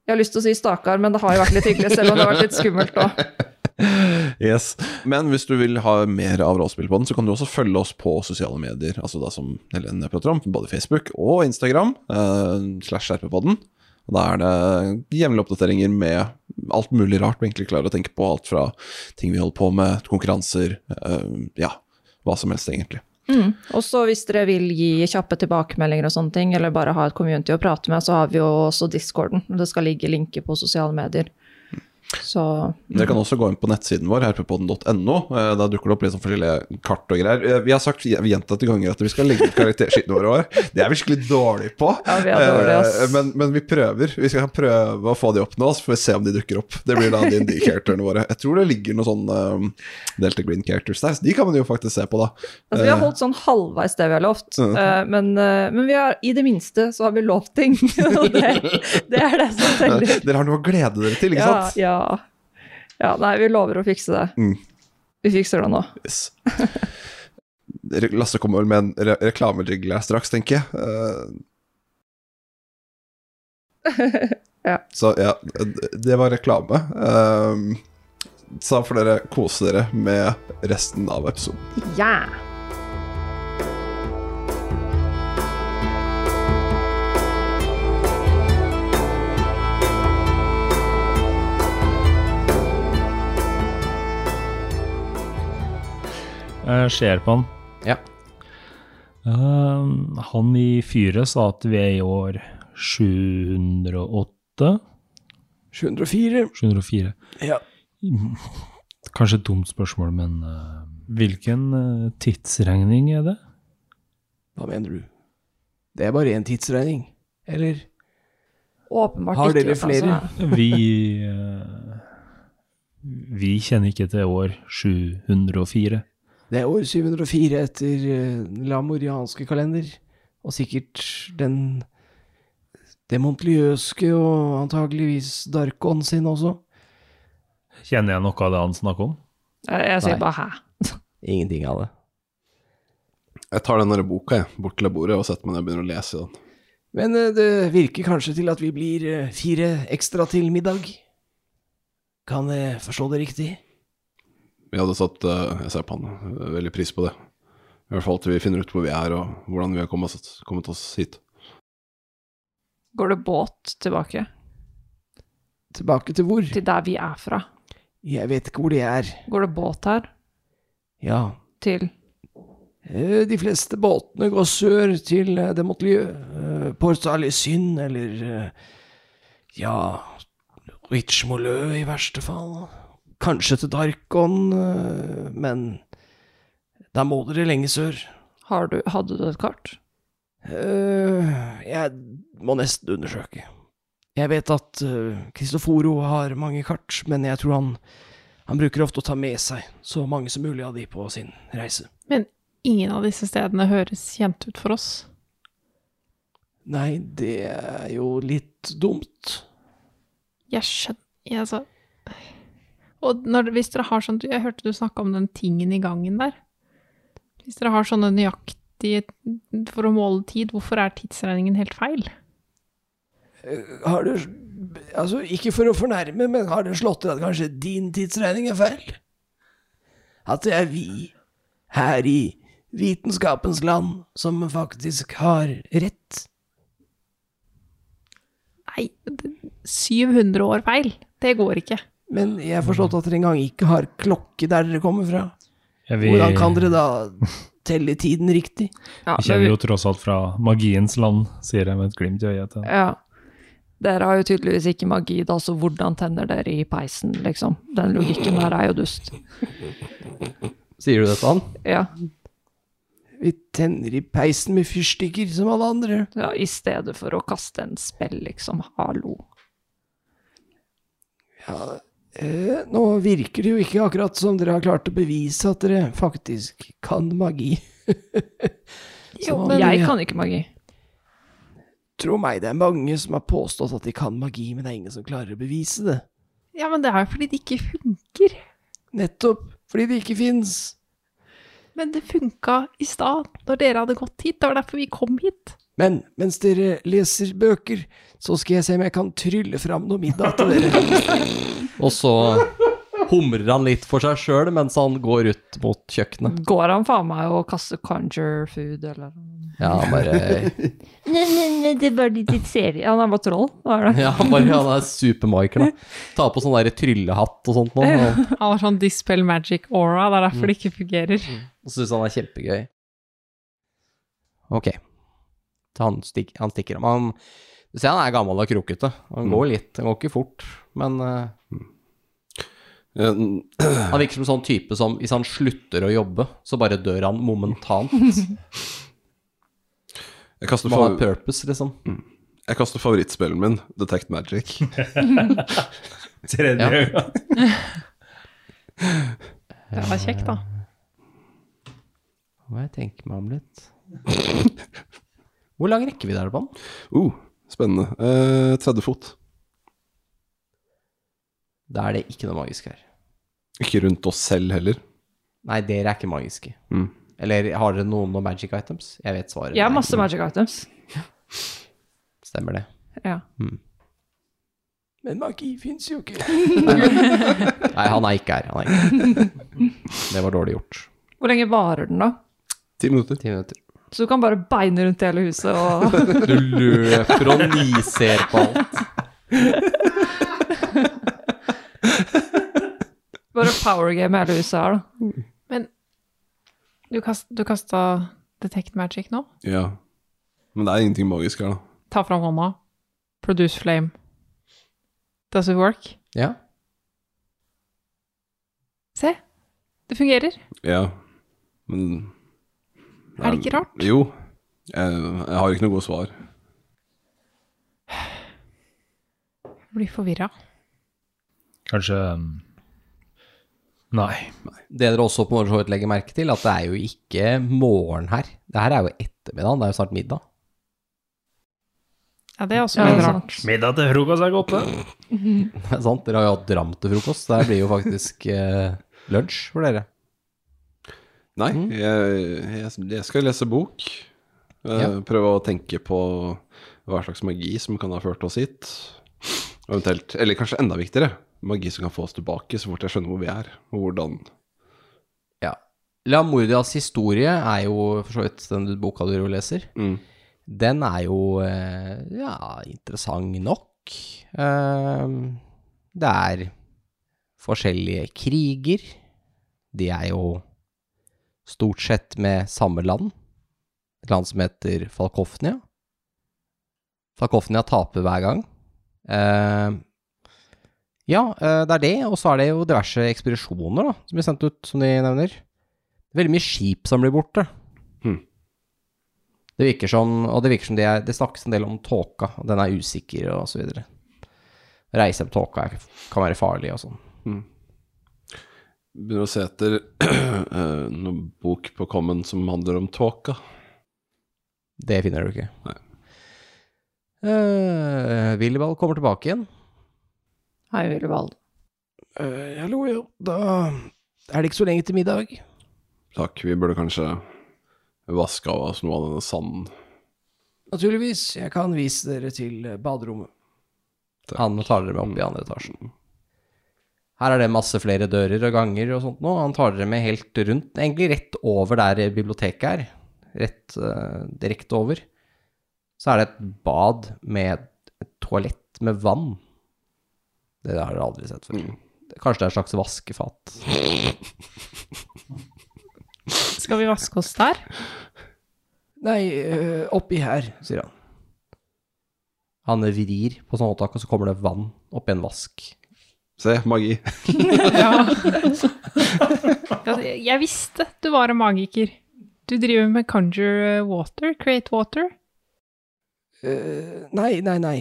Jeg har lyst til å si stakkar, men det har jo vært litt hyggelig, selv om det har vært litt skummelt òg. Yes. Men hvis du vil ha mer av Rollespillpodden, så kan du også følge oss på sosiale medier. Altså da som Helene prater om, både Facebook og Instagram. Eh, slash RP-podden. Og Da er det jevnlige oppdateringer med alt mulig rart vi egentlig klarer å tenke på. Alt fra ting vi holder på med, konkurranser, eh, ja, hva som helst egentlig. Mm. Og så hvis dere vil gi kjappe tilbakemeldinger og sånne ting, eller bare ha et community å prate med, så har vi jo også discorden. Det skal ligge linker på sosiale medier. Så Dere kan også gå inn på nettsiden vår, herpepodden.no. Eh, Da dukker det opp litt sånn forskjellige kart og greier. Eh, Vi har sagt gjentatte ganger at vi skal legge ut karakterskitene våre år. Det er vi skikkelig dårlig på. Ja, vi er dårlige, ass. Eh, Men, men vi prøver. Vi skal prøve å få de opp nå, så får vi se om de dukker opp. Det blir da D&D-characterene våre. Jeg tror det ligger noen sånne um, Delta Green characters der, så de kan man jo faktisk se på, da. altså, vi har holdt sånn halvveis det vi har lovt, Mm. men, men vi har, i det minste så har vi lovt ting. Og det, det er det som teller. Dere har noe å glede dere til, ikke sant? ja. ja, nei, vi lover å fikse det. Mm. Vi fikser det nå. Yes. Lasse kommer vel med en re reklamejingle straks, tenker jeg. Uh... Ja. Så ja, det var reklame. Uh... så får dere kose dere med resten av episoden. Ja! Jeg ser på han. Ja. Eh, han i fyret sa at vi er i år 708. 704. 704. Ja. Kanskje et dumt spørsmål, men eh, hvilken eh, tidsregning er det? Hva mener du? Det er bare én tidsregning. Eller? Åpenbart Har ikke. dere altså. flere? Vi eh, Vi kjenner ikke til år 704. Det er år 704 etter la morianske kalender, og sikkert den demontliøske og antageligvis Darkon sin også. Kjenner jeg noe av det han snakker om? Jeg, jeg sier bare hæ. Ingenting av det. Jeg tar den boka jeg, bort til bordet og setter meg ned og begynner å lese den. Men eh, det virker kanskje til at vi blir eh, fire ekstra til middag. Kan jeg forstå det riktig? Vi hadde satt eh, jeg ser på han, eh, veldig pris på det. I hvert fall til vi finner ut hvor vi er og hvordan vi har kommet oss, hit. Går det båt tilbake? Tilbake til hvor? Til der vi er fra? Jeg vet ikke hvor de er. Går det båt her Ja, til eh, de fleste båtene går sør til det Montlieu. eh, Port Alysyn eller ja, Richmolø i verste fall. Kanskje til Darkon, eh, men da må dere lenge sør. har du, Hadde du et kart? Uh, jeg må nesten undersøke. Jeg vet at uh, Cristoforo har mange kart, men jeg tror han, han bruker ofte å ta med seg så mange som mulig av de på sin reise. Men ingen av disse stedene høres kjent ut for oss. Nei, det er jo litt dumt. Jeg skjønner jeg, altså. Og når, hvis dere har sånn Jeg hørte du snakke om den tingen i gangen der. Hvis dere har sånne nøyaktige for å måle tid, hvorfor er tidsregningen helt feil? Eh, Har du Altså, ikke for å fornærme, men har det slått til at kanskje din tidsregning er feil? At det er vi her i vitenskapens land som faktisk har rett? Nei, 700 år feil. Det går ikke. Men jeg har forstått at dere engang ikke har klokke der dere kommer fra. Ja, vi, Hvordan kan dere da telle tiden riktig? Ja, vi kjenner jo tross alt fra magiens land, sier jeg med et glimt i øyet. til ja. Dere har jo tydeligvis ikke magi, da, så hvordan tenner dere i peisen, liksom? Den logikken der er jo dust. Sier du det til han? Ja, Vi tenner i peisen med fyrstikker som alle andre. ja I stedet for å kaste en spell, liksom. Hallo. Ja, eh, nå virker det jo ikke akkurat som dere har klart å bevise at dere faktisk kan magi. Jo, men- Jeg kan ikke magi. Tro meg, det er mange som har påstått at de kan magi, men det er ingen som klarer å bevise det. Ja, men det er jo fordi det ikke funker. Nettopp fordi det ikke fins. Men det funka i stad, når dere hadde gått hit. Det var derfor vi kom hit. Men mens dere leser bøker, så skal jeg se om jeg kan trylle fram noe middag til dere. Og så humrer han litt for seg sjøl mens han går ut mot kjøkkenet. Går han faen meg og kaster conjure food, eller Ja, han bare Nei, nei, nei, det er bare litt serie. Han er bare troll, hva er det? Ja, han bare Han er super-Michael, da. Ta på sånn der tryllehatt og sånt nå. Og, Han har sånn dispel magic aura, det er derfor det ikke fungerer. og syns han er kjempegøy. Ok. Så han, stik, han stikker om. Han, du ser han er gammel og krokete. Han går litt, han går ikke fort. Men eh, Eh, han virker som en sånn type som hvis han slutter å jobbe, så bare dør han momentant. Jeg kaster, Man har purpose, liksom. jeg kaster favorittspillen min, Detect Magic. Tredje Ja. øyne. Det var kjekt, da. Må jeg tenke meg om litt. Hvor lang rekkevidde er det på den? Uh, spennende. Eh, 30 fot. Da er det ikke noe magisk her. Ikke rundt oss selv heller. Nei, dere er ikke magiske. Mm. Eller har dere noen noen magic items? Jeg vet svaret. Jeg har masse magic items. Stemmer det. Ja. Men magi fins jo ikke. Nei, han er ikke her. Han er ikke. Det var dårlig gjort. Hvor lenge varer den, da? Ti minutter. 10 minutter. Så du kan bare beine rundt hele huset og Du løper og niser på alt. Bare powergame hele huset her, da. Du, kast, du kasta detect magic nå? Ja. Men det er ingenting magisk her, da. Ta fram hånda. Produce flame. Does it work? Ja. Se. Det fungerer. Ja. Men Er det ikke rart? Jo. Jeg, jeg har ikke noe godt svar. Jeg blir forvirra. Kanskje um, Nei. Det dere også på så vidt legger merke til, at det er jo ikke morgen her. Det her er jo ettermiddag, det er jo snart middag. Ja, det er også Ja, det er rart. Middag til frokost er godt, det. Det er sant? Dere har jo hatt dram til frokost. Det blir jo faktisk eh, lunsj for dere. Nei, Mm. jeg, jeg, jeg skal lese bok. Eh, Ja. Prøve å tenke på hva slags magi som kan ha ført oss hit. Eventuelt, eller kanskje enda viktigere, magi som kan få oss tilbake så fort jeg skjønner hvor vi er, og hvordan Ja. Lamordias historie er jo for så vidt den boka du leser. mm. Den er jo eh, ja, interessant nok. Eh, det er forskjellige kriger. De er jo stort sett med samme land. Et land som heter Falkofnia. Falkofnia taper hver gang. Uh, ja, uh, det er det, og så er det jo diverse ekspedisjoner da, som blir sendt ut, som de nevner. Veldig mye skip som blir borte. Hmm. Det virker som, og det virker som det, er, det snakkes en del om tåka, og den er usikker og så videre. Reise på tåka kan være farlig og sånn. Begynner å se etter eh, noen bok på Common som handler om tåka. Det finner du ikke. Nei. Uh, Willibald kommer tilbake igjen. Hei, Willibald. Uh, hallo, ja. Da er det ikke så lenge til middag. Takk, vi burde kanskje vaske av oss noe av denne sanden. Naturligvis. Jeg kan vise dere til baderommet. Takk. Han tar dere med opp i andre etasjen. Her er det masse flere dører og ganger og sånt nå. Han tar dere med helt rundt, egentlig rett over der biblioteket er. Rett uh, direkte over. Så er det et bad med et toalett med vann. Det har dere aldri sett før. Kanskje det er et slags vaskefat. Skal vi vaske oss der? Nei, eh, oppi her, sier han. Han vrir på sånn håndtak, og så kommer det vann oppi en vask. Se, magi. Ja. Jeg visste du var en magiker. Du driver med conjure water, create water. Uh, nei, nei, nei.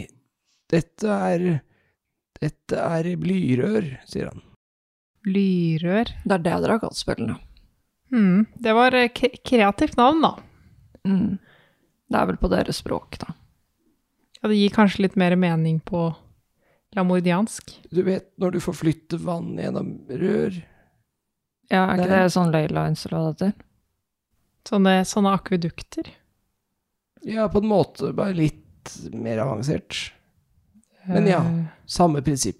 Dette er Dette er blyrør, sier han. Blyrør Det er det dere har kalt spillene. Mm, det var eh, k kreativt navn, da. Mm. Det er vel på deres språk, da. Ja, det gir kanskje litt mer mening på lamordiansk. Du vet når du får flytte vann gjennom rør Ja, er ikke Nei. det sånn Leylines eller hva det heter? Sånne, sånne akvedukter. Ja, på en måte, bare litt mer avansert. Men ja. Eh, Samme prinsipp.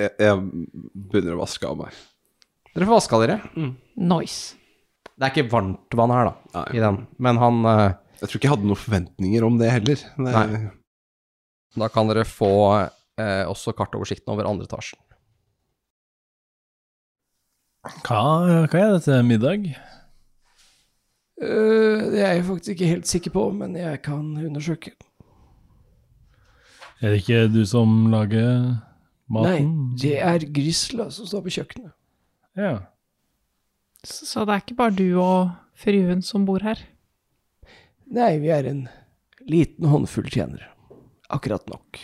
Jeg, jeg begynner å vaske av meg. Dere får vaska dere. Nice. Det er ikke varmt vann her, da, Nei. i den. Men han uh, Jeg tror ikke jeg hadde noen forventninger om det heller. Det, Nei. Da kan dere få eh, også kartoversikten over andre etasjen. Hva, hva er det til middag? Uh, det er jeg faktisk ikke helt sikker på, men jeg kan undersøke. Er det ikke du som lager maten? Nei, det er Grisla som står på kjøkkenet. Ja. så, så det er ikke bare du og fruen som bor her? Nei, vi er en liten håndfull tjenere. Akkurat nok.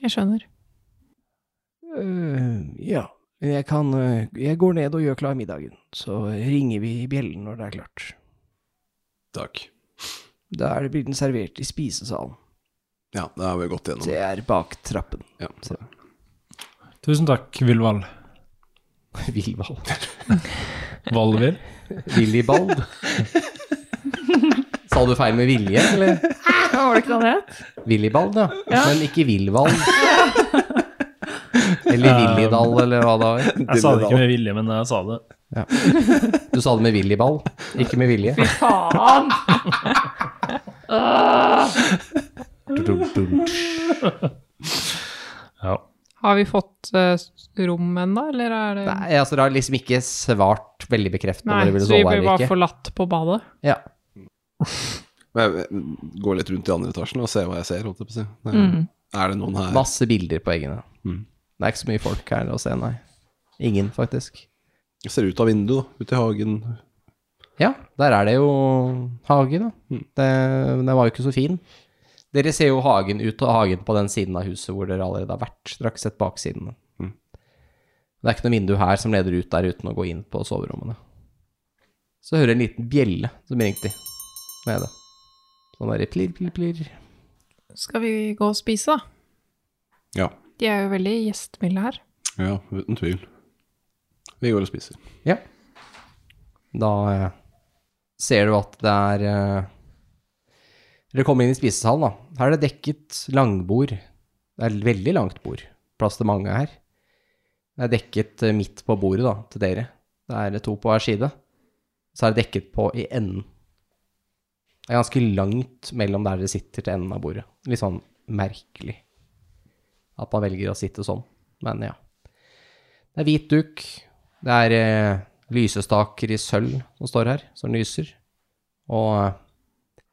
Jeg skjønner. Uh, ja, jeg kan eh, Jeg går ned og gjør klar middagen, så ringer vi i bjellen når det er klart. Takk. Da er det blitt den servert i spisesalen. Ja, det har vi gått gjennom. Det er bak trappen. Ja, så. Tusen takk, Vilvald. Villvald. Valvir? Willibald. Sa du feil med vilje, eller? Ja, var det ikke det han het? Willibald, ja. Ja. Men ikke Villvald. Eller Willidal, eller hva det var. Jeg sa det ikke med vilje, men jeg sa det. Du sa det med Williball, ikke med vilje. Faen! Ja. Har vi fått uh, rom ennå, eller er det Nei, altså det har liksom ikke svart veldig bekreftende om Nei, ville så vi ble bare forlatt på badet? Ja. Men jeg jeg går litt rundt i andre etasjen og ser hva jeg ser. Holdt jeg på å si. Det- Mm. Er det noen her? Masse bilder på veggene. Mm. Det er ikke så mye folk her å se, nei. Ingen, faktisk. Jeg ser ut av vinduet, da, ute i hagen. Ja, der er det jo hage, da. Mm. Det, den var jo ikke så fin. Dere ser jo hagen ut av hagen på den siden av huset hvor dere allerede har vært. Dere har ikke sett baksiden. Mm. Det er ikke noe vindu her som leder ut der uten å gå inn på soverommene. Så hører jeg en liten bjelle som ringte nede. Sånn bare plir, plir, plir. Skal vi gå og spise, da? Ja. De er jo veldig gjestmilde her. ja, uten tvil. Vi går og spiser. Ja. Da eh, ser du at det er eh, Dere kommer inn i spisesalen, da. Her er det dekket langbord. Det er et veldig langt bord. Plass til mange her. Det er dekket eh, midt på bordet, da, til dere. Det er to på hver side. Så er det dekket på i enden. Det er ganske langt mellom der dere sitter til enden av bordet. Litt sånn merkelig at man velger å sitte sånn, men ja. Det er hvit duk. Det er eh, lysestaker i sølv som står her, som lyser. Og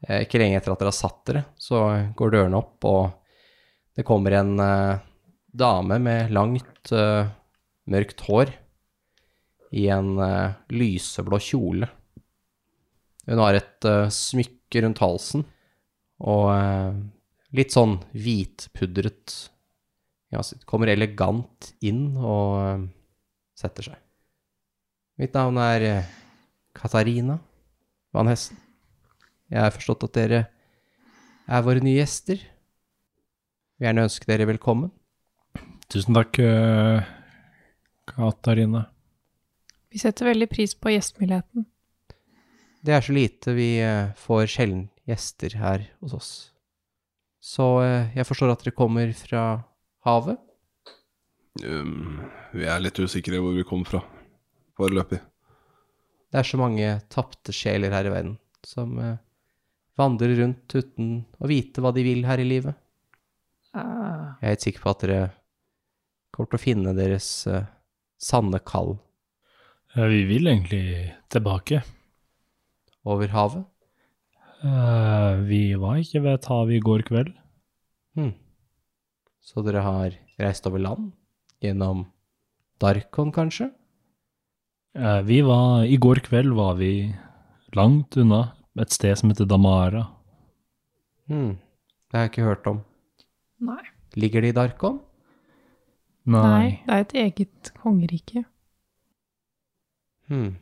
eh, ikke lenge etter at dere har satt dere, så går dørene opp, og det kommer en eh, dame med langt, eh, mørkt hår i en eh, lyseblå kjole. Hun har et eh, smykke rundt halsen, og eh, litt sånn hvitpudret ja, kommer elegant inn og eh, setter seg. Mitt navn er eh, Katarina Van Hessen. Jeg har forstått at dere er våre nye gjester. Vil gjerne ønske dere velkommen. Tusen takk, Katarina. Vi setter veldig pris på gjestmildheten. Det er så lite vi eh, får sjelden gjester her hos oss. Så eh, jeg forstår at dere kommer fra havet. Um, vi er litt usikre hvor vi kommer fra, foreløpig. Det er så mange tapte sjeler her i verden som eh, vandrer rundt uten å vite hva de vil her i livet. Ah, Jeg er helt sikker på at dere kommer til å finne deres sanne kall Ja, Vi vil egentlig tilbake. Over havet. Uh, vi var ikke ved et hav i går kveld. Hm. Så dere har reist over land? Gjennom Darkon, kanskje? Uh, vi var, I går kveld var vi langt unna et sted som heter Damara. Hm. Det har jeg ikke hørt om. nei. Ligger det i Darkon? Nei, det er et eget kongerike. Hm.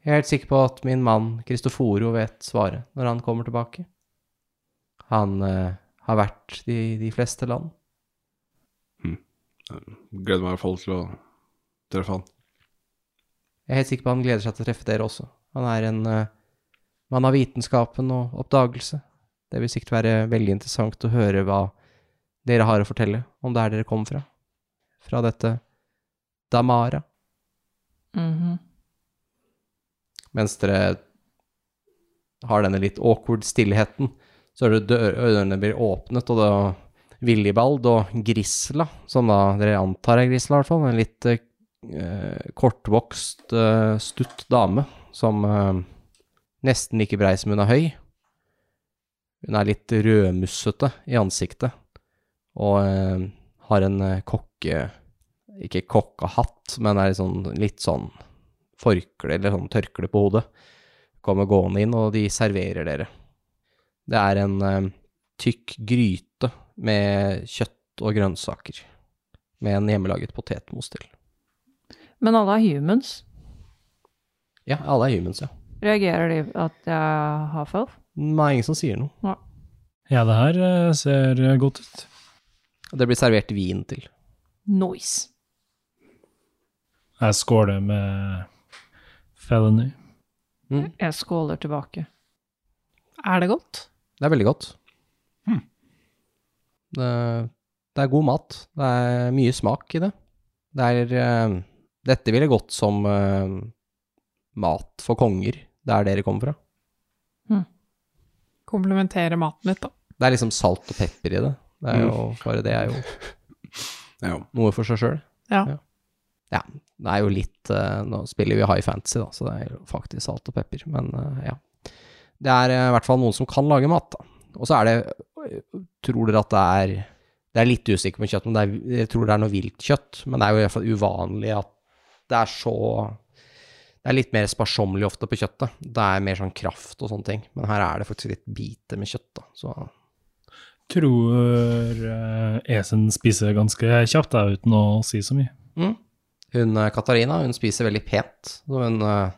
Jeg er helt sikker på at min mann Kristoforo vet svaret når han kommer tilbake. Han eh, har vært i de fleste land. Gleder meg i hvert fall til å treffe han. Jeg er helt sikker på at han gleder seg til å treffe dere også. Han er en eh, mann av vitenskapen og oppdagelse. Det vil sikkert være veldig interessant å høre hva dere har å fortelle om der dere kom fra. Fra dette Damara. Mhm. Mens dere har denne litt awkward stillheten, så er det dør dørene blir åpnet, og det er Willibald og Grisla, som da dere antar er Grisla i hvert fall, en litt eh, kortvokst, eh, stutt dame, som eh, nesten like brei som hun er høy. Hun er litt rødmussete i ansiktet, og eh, har en eh, kokke... Ikke kokkehatt, men er sånn, litt sånn forkle eller sånn tørkle på hodet. Kommer gående inn, og de serverer dere. Det er en eh, tykk gryte med kjøtt og grønnsaker. Med en hjemmelaget potetmos til. Men alle er humans. Ja, alle er humans, ja. Reagerer de at jeg har half-elf? Nei, ingen som sier noe. Ja, det her eh, ser eh, godt ut. Det blir servert vin til. Nice. Jeg skåler med felony. Mm. Jeg skåler tilbake. Er det godt? Det er veldig godt. Det, det er god mat. Det er mye smak i det. Det er uh, Dette ville gått som uh, mat for konger, der dere kommer fra. Komplementere maten litt, da. Det er liksom salt og pepper i det. Det er jo bare det er jo Ja, noe for seg sjøl. Ja. Ja. Det er jo litt eh, Nå spiller vi high fantasy, da, så det er jo faktisk salt og pepper, men eh, ja. Det er eh, i hvert fall noen som kan lage mat, da. Og så er det Tror dere at det er Det er litt usikker på kjøtt, men det er, jeg tror det er noe vilt kjøtt. Men det er jo i hvert fall uvanlig at det er så Det er litt mer sparsommelig ofte på kjøttet. Det er mer sånn kraft og sånne ting. Men her er det faktisk litt biter med kjøtt, da. Så Tror Esen spiser ganske kjapt, da, uten å si så mye. Mm. Hun eh, Katarina, hun spiser veldig pent. Så hun eh,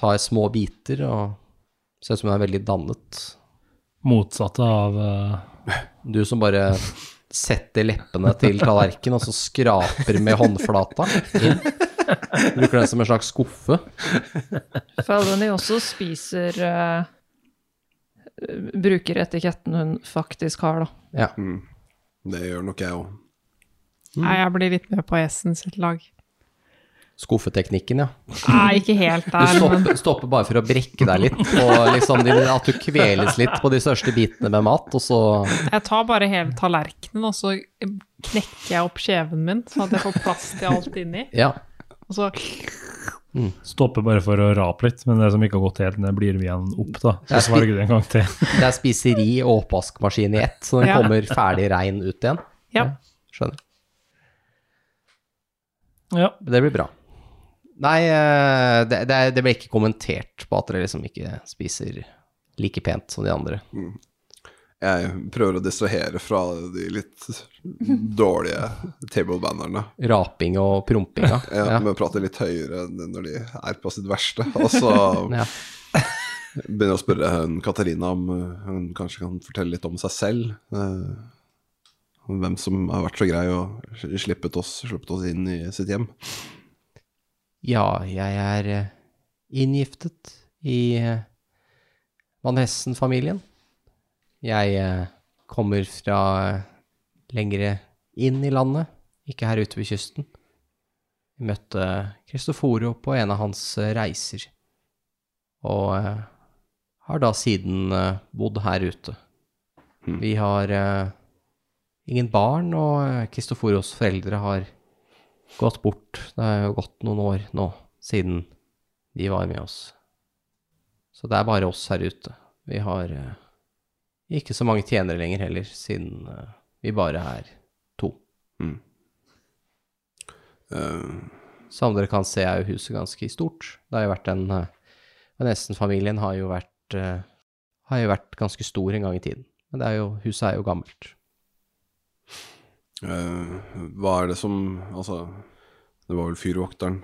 tar små biter og ser ut som hun er veldig dannet. Motsatte av uh... Du som bare setter leppene til tallerkenen og så skraper med håndflata inn. Bruker den som en slags skuffe. Felony også spiser uh, Bruker etiketten hun faktisk har, da. Ja. mm. det gjør nok jeg òg. Nei, jeg blir litt med på Essen sitt lag. Skuffeteknikken, ja. Nei, ikke helt der, Du stopper, stopper bare for å brekke deg litt, og liksom din- at du kveles litt på de største bitene med mat, og så jeg tar bare hele tallerkenen, og så knekker jeg opp kjeven min, sånn at jeg får plass til alt inni. Ja. Og så Stopper bare for å rape litt, men det som ikke har gått helt ned, blir vi igjen opp, da. Så svarer du en gang til. Det er spiseri og oppvaskmaskin i ett, så den Ja. kommer ferdig rein ut igjen. Ja. Skjønner. Ja. Det blir bra. Nei, eh, det, det, det ble ikke kommentert på at dere liksom ikke spiser like pent som de andre. Jeg prøver å distrahere fra de litt dårlige table-bannerne. Raping og prompinga. Ja, Ja. Med å prate litt høyere enn når de er på sitt verste. Og så Ja. begynner jeg å spørre Katarina om uh, hun kanskje kan fortelle litt om seg selv. eh, hvem som har vært så grei og slippet oss, sluppet oss inn i sitt hjem. Ja, jeg er eh, inngiftet i eh, Van Hessen-familien. Jeg eh, kommer fra lengre inn i landet, ikke her ute ved kysten. Jeg møtte Kristoforo på en av hans reiser, og har da siden bodd her ute. Mhm. Vi har ingen barn, og Kristoforos foreldre har gått bort. Det har jo gått noen år nå siden de var med oss. Så det er bare oss her ute. Vi har eh, ikke så mange tjenere lenger heller, siden eh, vi bare er to. Eh, Som dere kan se er jo huset ganske stort. Det har jo vært en uh, Nesten-familien har jo vært eh, har jo vært ganske stor en gang i tiden. Men det er jo, huset er jo gammelt. Eh, hva er det som Altså, det var vel fyrvokteren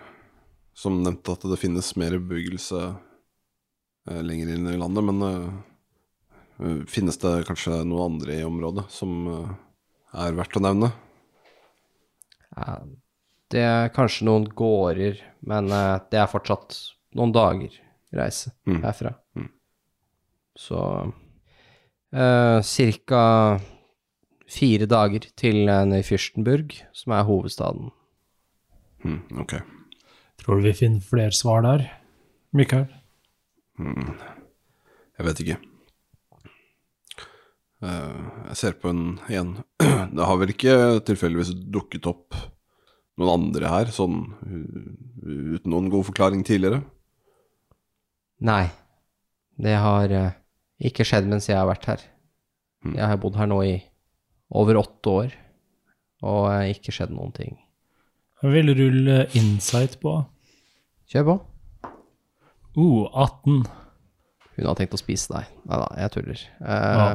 som nevnte at det finnes mer bebyggelse eh, lenger inn i landet, men eh, eh, finnes det kanskje noe andre i området som eh, er verdt å nevne? Ja, det er kanskje noen gårder, men eh, det er fortsatt noen dager reise Mm. herfra. Mm. Så uh, cirka fire dager til uh, som er hovedstaden. Mm, ok. Tror du vi finner flere svar der, Mikael? Mm, jeg vet ikke. Uh, jeg ser på en igjen. Det har vel ikke tilfeldigvis dukket opp noen andre her, sånn uten noen god forklaring tidligere? Nei, det har uh, ikke skjedd mens jeg har vært her. Mm. Jeg har bodd her nå i over åtte år, og uh, ikke skjedd noen ting. Jeg vil rulle insight på. Kjør på. Uh, 18. Hun har tenkt å spise deg. Nei da, jeg tuller. Uh, Ja.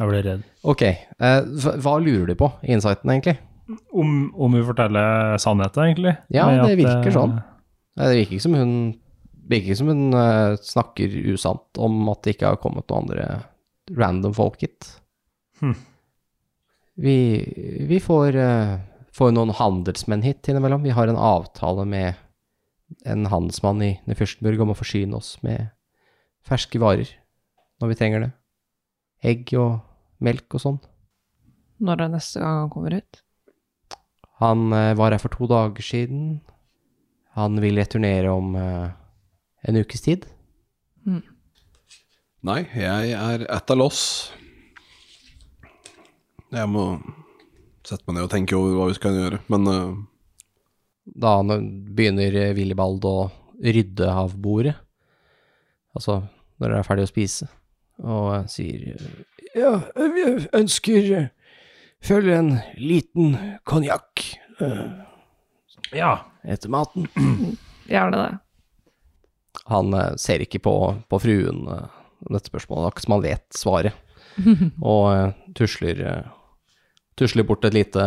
Jeg ble redd. Ok, Uh, hva, hva lurer du på i insighten, egentlig? Om, om hun forteller sannheten, egentlig? Ja, det virker eh, sånn. Det virker ikke som hun virker som hun uh, snakker usant om at det ikke har kommet noen andre random folk hit. Hm. Vi, vi får, eh, får noen handelsmenn hit innimellom. Vi har en avtale med en handelsmann i Nefürstenburg om å forsyne oss med ferske varer når vi trenger det. Egg og melk og sånn. Når er neste gang han kommer ut? Han eh, var her for to dager siden. Han vil returnere om eh, en ukes tid. Nei, jeg er at a loss. Jeg må sette meg ned og tenke over hva vi skal gjøre, men uh... Da begynner eh, Willibald å rydde av bordet. Altså når dere er ferdig å spise, og eh, sier Ja, vi ønsker Følger følge en liten konjakk Ja. etter maten. Gjerne det. Han ser ikke på, på fruen dette spørsmålet, akkurat som han vet svaret, og tusler, tusler bort et lite,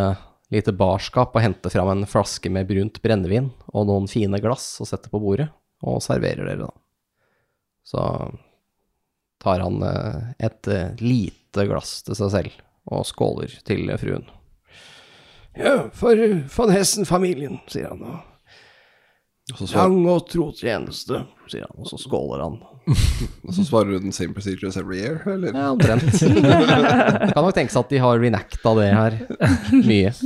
lite barskap og henter fram en flaske med brunt brennevin og noen fine glass og setter på bordet, og serverer dere da. Så tar han eh, et eh, lite glass til seg selv og skåler til fruen. Ja, for van Hessen-familien, sier han. Og lang og tro tjeneste, sier han. Og så skåler han. og så svarer du den same procedures every year, eller? Ja, omtrent. Kan nok tenkes at de har renacta det her mye.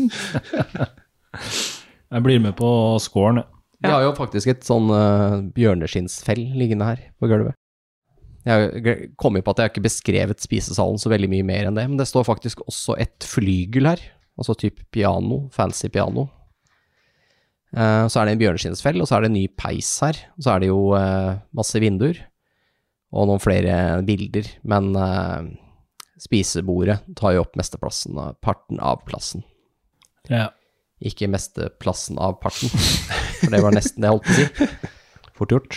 Jeg blir med på scoren. jeg. Vi har jo faktisk et sånn uh, bjørneskinnsfell liggende her på gulvet. Jeg har kommet på at jeg har ikke beskrevet spisesalen så veldig mye mer enn det, men det står faktisk også et flygel her, altså type piano, fancy piano. Eh, så er det en bjørneskinnsfell, og så er det en ny peis her. Og så er det jo eh, masse vinduer, og noen flere bilder. Men eh, spisebordet tar jo opp mesteplassen, av- parten av plassen. Ja. Ikke mesteplassen av parten, for det var nesten det jeg holdt på å si. Fort gjort.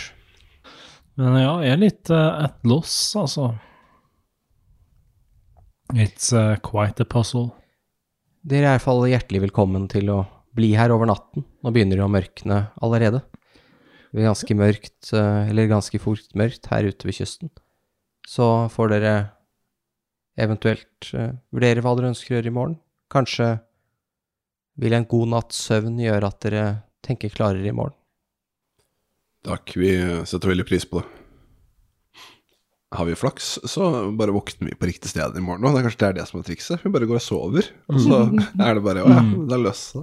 Men ja, jeg er litt at loss, altså. It's quite a puzzle. Dere er i hvert fall hjertelig velkommen til å bli her over natten. Nå begynner det å mørkne allerede. Det blir ganske mørkt, eh, eller ganske fort mørkt her ute ved kysten. Så får dere eventuelt eh, vurdere hva dere ønsker å gjøre i morgen. Kanskje vil en god natts søvn gjøre at dere tenker klarere i morgen. Takk, vi setter veldig pris på det. Har vi flaks, så bare våkner vi på riktig sted i morgen. Og det er kanskje det er det som er trikset. Vi bare går og sover, og så er det bare Å ja, det er løst.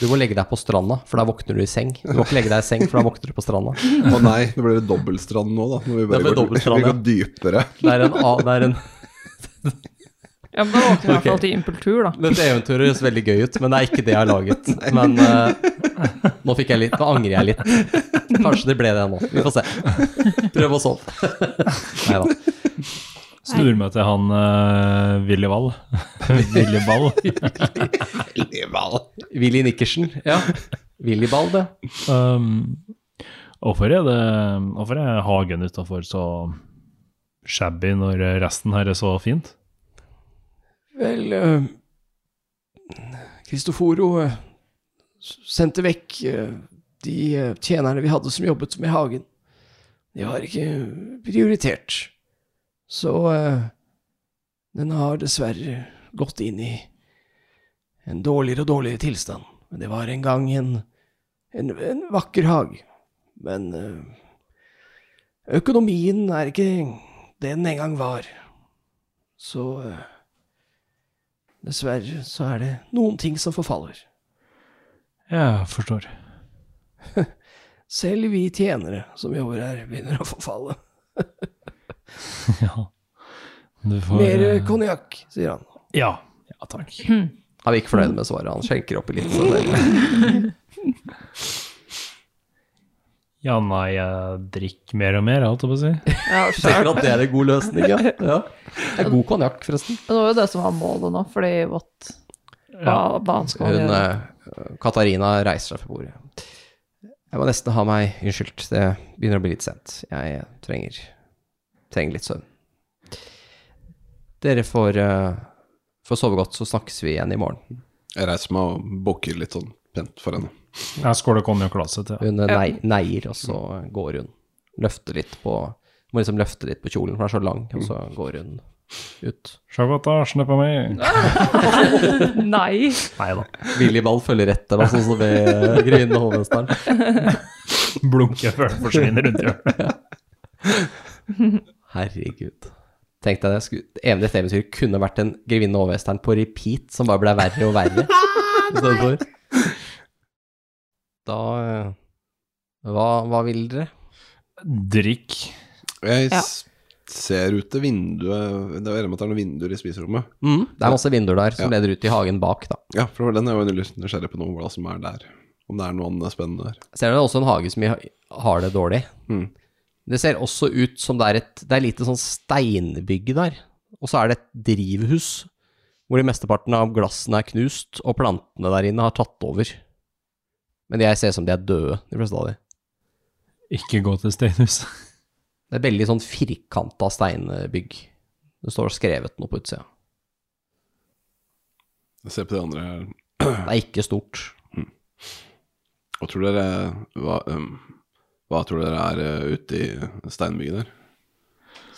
Du må legge deg på stranda, for da våkner du i seng. Du må ikke legge deg i seng, for da våkner du på stranda. Å nei, det blir dobbeltstrand nå, da. Når vi bare blir går, vi går dypere. Det er en, a- det er en Ja, men Da våkner du i hvert fall til impultur, da. Dette eventyret høres veldig gøy ut, men det er ikke det jeg har laget. Men eh, nå fikk jeg litt, nå angrer jeg litt. Kanskje det ble det nå. Vi får se. Prøv å sove. Nei da. Snur meg til han uh, Willy Wall. Willy Ball. Willy Nikkersen. Ja. Willy Ball, det. Um, hvorfor er det Hvorfor er hagen utafor så shabby når resten her er så fint? Vel eh, Kristoforo eh, s- sendte vekk eh, de eh, tjenerne vi hadde som jobbet med hagen. De har ikke prioritert. Så eh, den har dessverre gått inn i en dårligere og dårligere tilstand. Men det var en gang en, en, en vakker hage. Men økonomien er ikke det den en gang var. Så Dessverre så er det noen ting som forfaller. Jeg forstår. Selv vi tjenere som jobber her, begynner å forfalle. Ja. Du får Mer eh, konjakk, sier han. Ja. Ja, takk. Han er ikke fornøyd med svaret. Han skjenker oppi litt. Så Ja, nei, jeg drikker mer og mer, holdt jeg på å si. Ja, tenker at det er en god løsning, ja. ja. Det er god konjakk, forresten. Det var jo det som var målet nå, fordi what, hva, hva skal man Hun, gjøre? eh, Katarina reiser seg fra bordet. Jeg må nesten ha meg unnskyldt. Det begynner å bli litt sent. Jeg trenger, trenger litt søvn. Dere får, eh, får sove godt, så snakkes vi igjen i morgen. Jeg reiser meg og bukker litt sånn pent for henne. Jeg skåler konjakkglasset til. Hun eh, nei, neier, og så går hun. Løfter litt på Må liksom løfte litt på kjolen, for den er så lang, og så går hun ut. Sjakotasjene på meg. Nei! Nei da. Willy Ball følger etter, da, sånn som ved grevinnen hovmesteren. Blunker før den forsvinner rundt hjørnet. Herregud. Tenk deg det. skulle- Even dette eventyret kunne vært en grevinne og hovmesteren på repeat, som bare ble verre og verre. Istedenfor. Da eh, hva, hva vil dere? Drikk. Jeg Ja. Ser ut til vinduet Det er at det er noen vinduer i spiserommet. Mm, det er masse vinduer der som Ja. leder ut i hagen bak, da. Ja, for den er jo nysgjerrig på noe, hva som er der. Om det er noe annet spennende der. Ser du det er også en hage som har det dårlig? Mm. Det ser også ut som det er et Det er lite sånn steinbygge der. Og så er det et drivhus hvor de mesteparten av glassene er knust, og plantene der inne har tatt over. Men jeg ser som de er døde, de fleste av de. Ikke gå til steinhus. Det er veldig sånn firkanta steinbygg. Det står skrevet noe på utsida. Jeg ser på de andre her. Det er ikke stort. Hva tror dere Hva, um, hva tror dere er uh, ute i steinbygget der?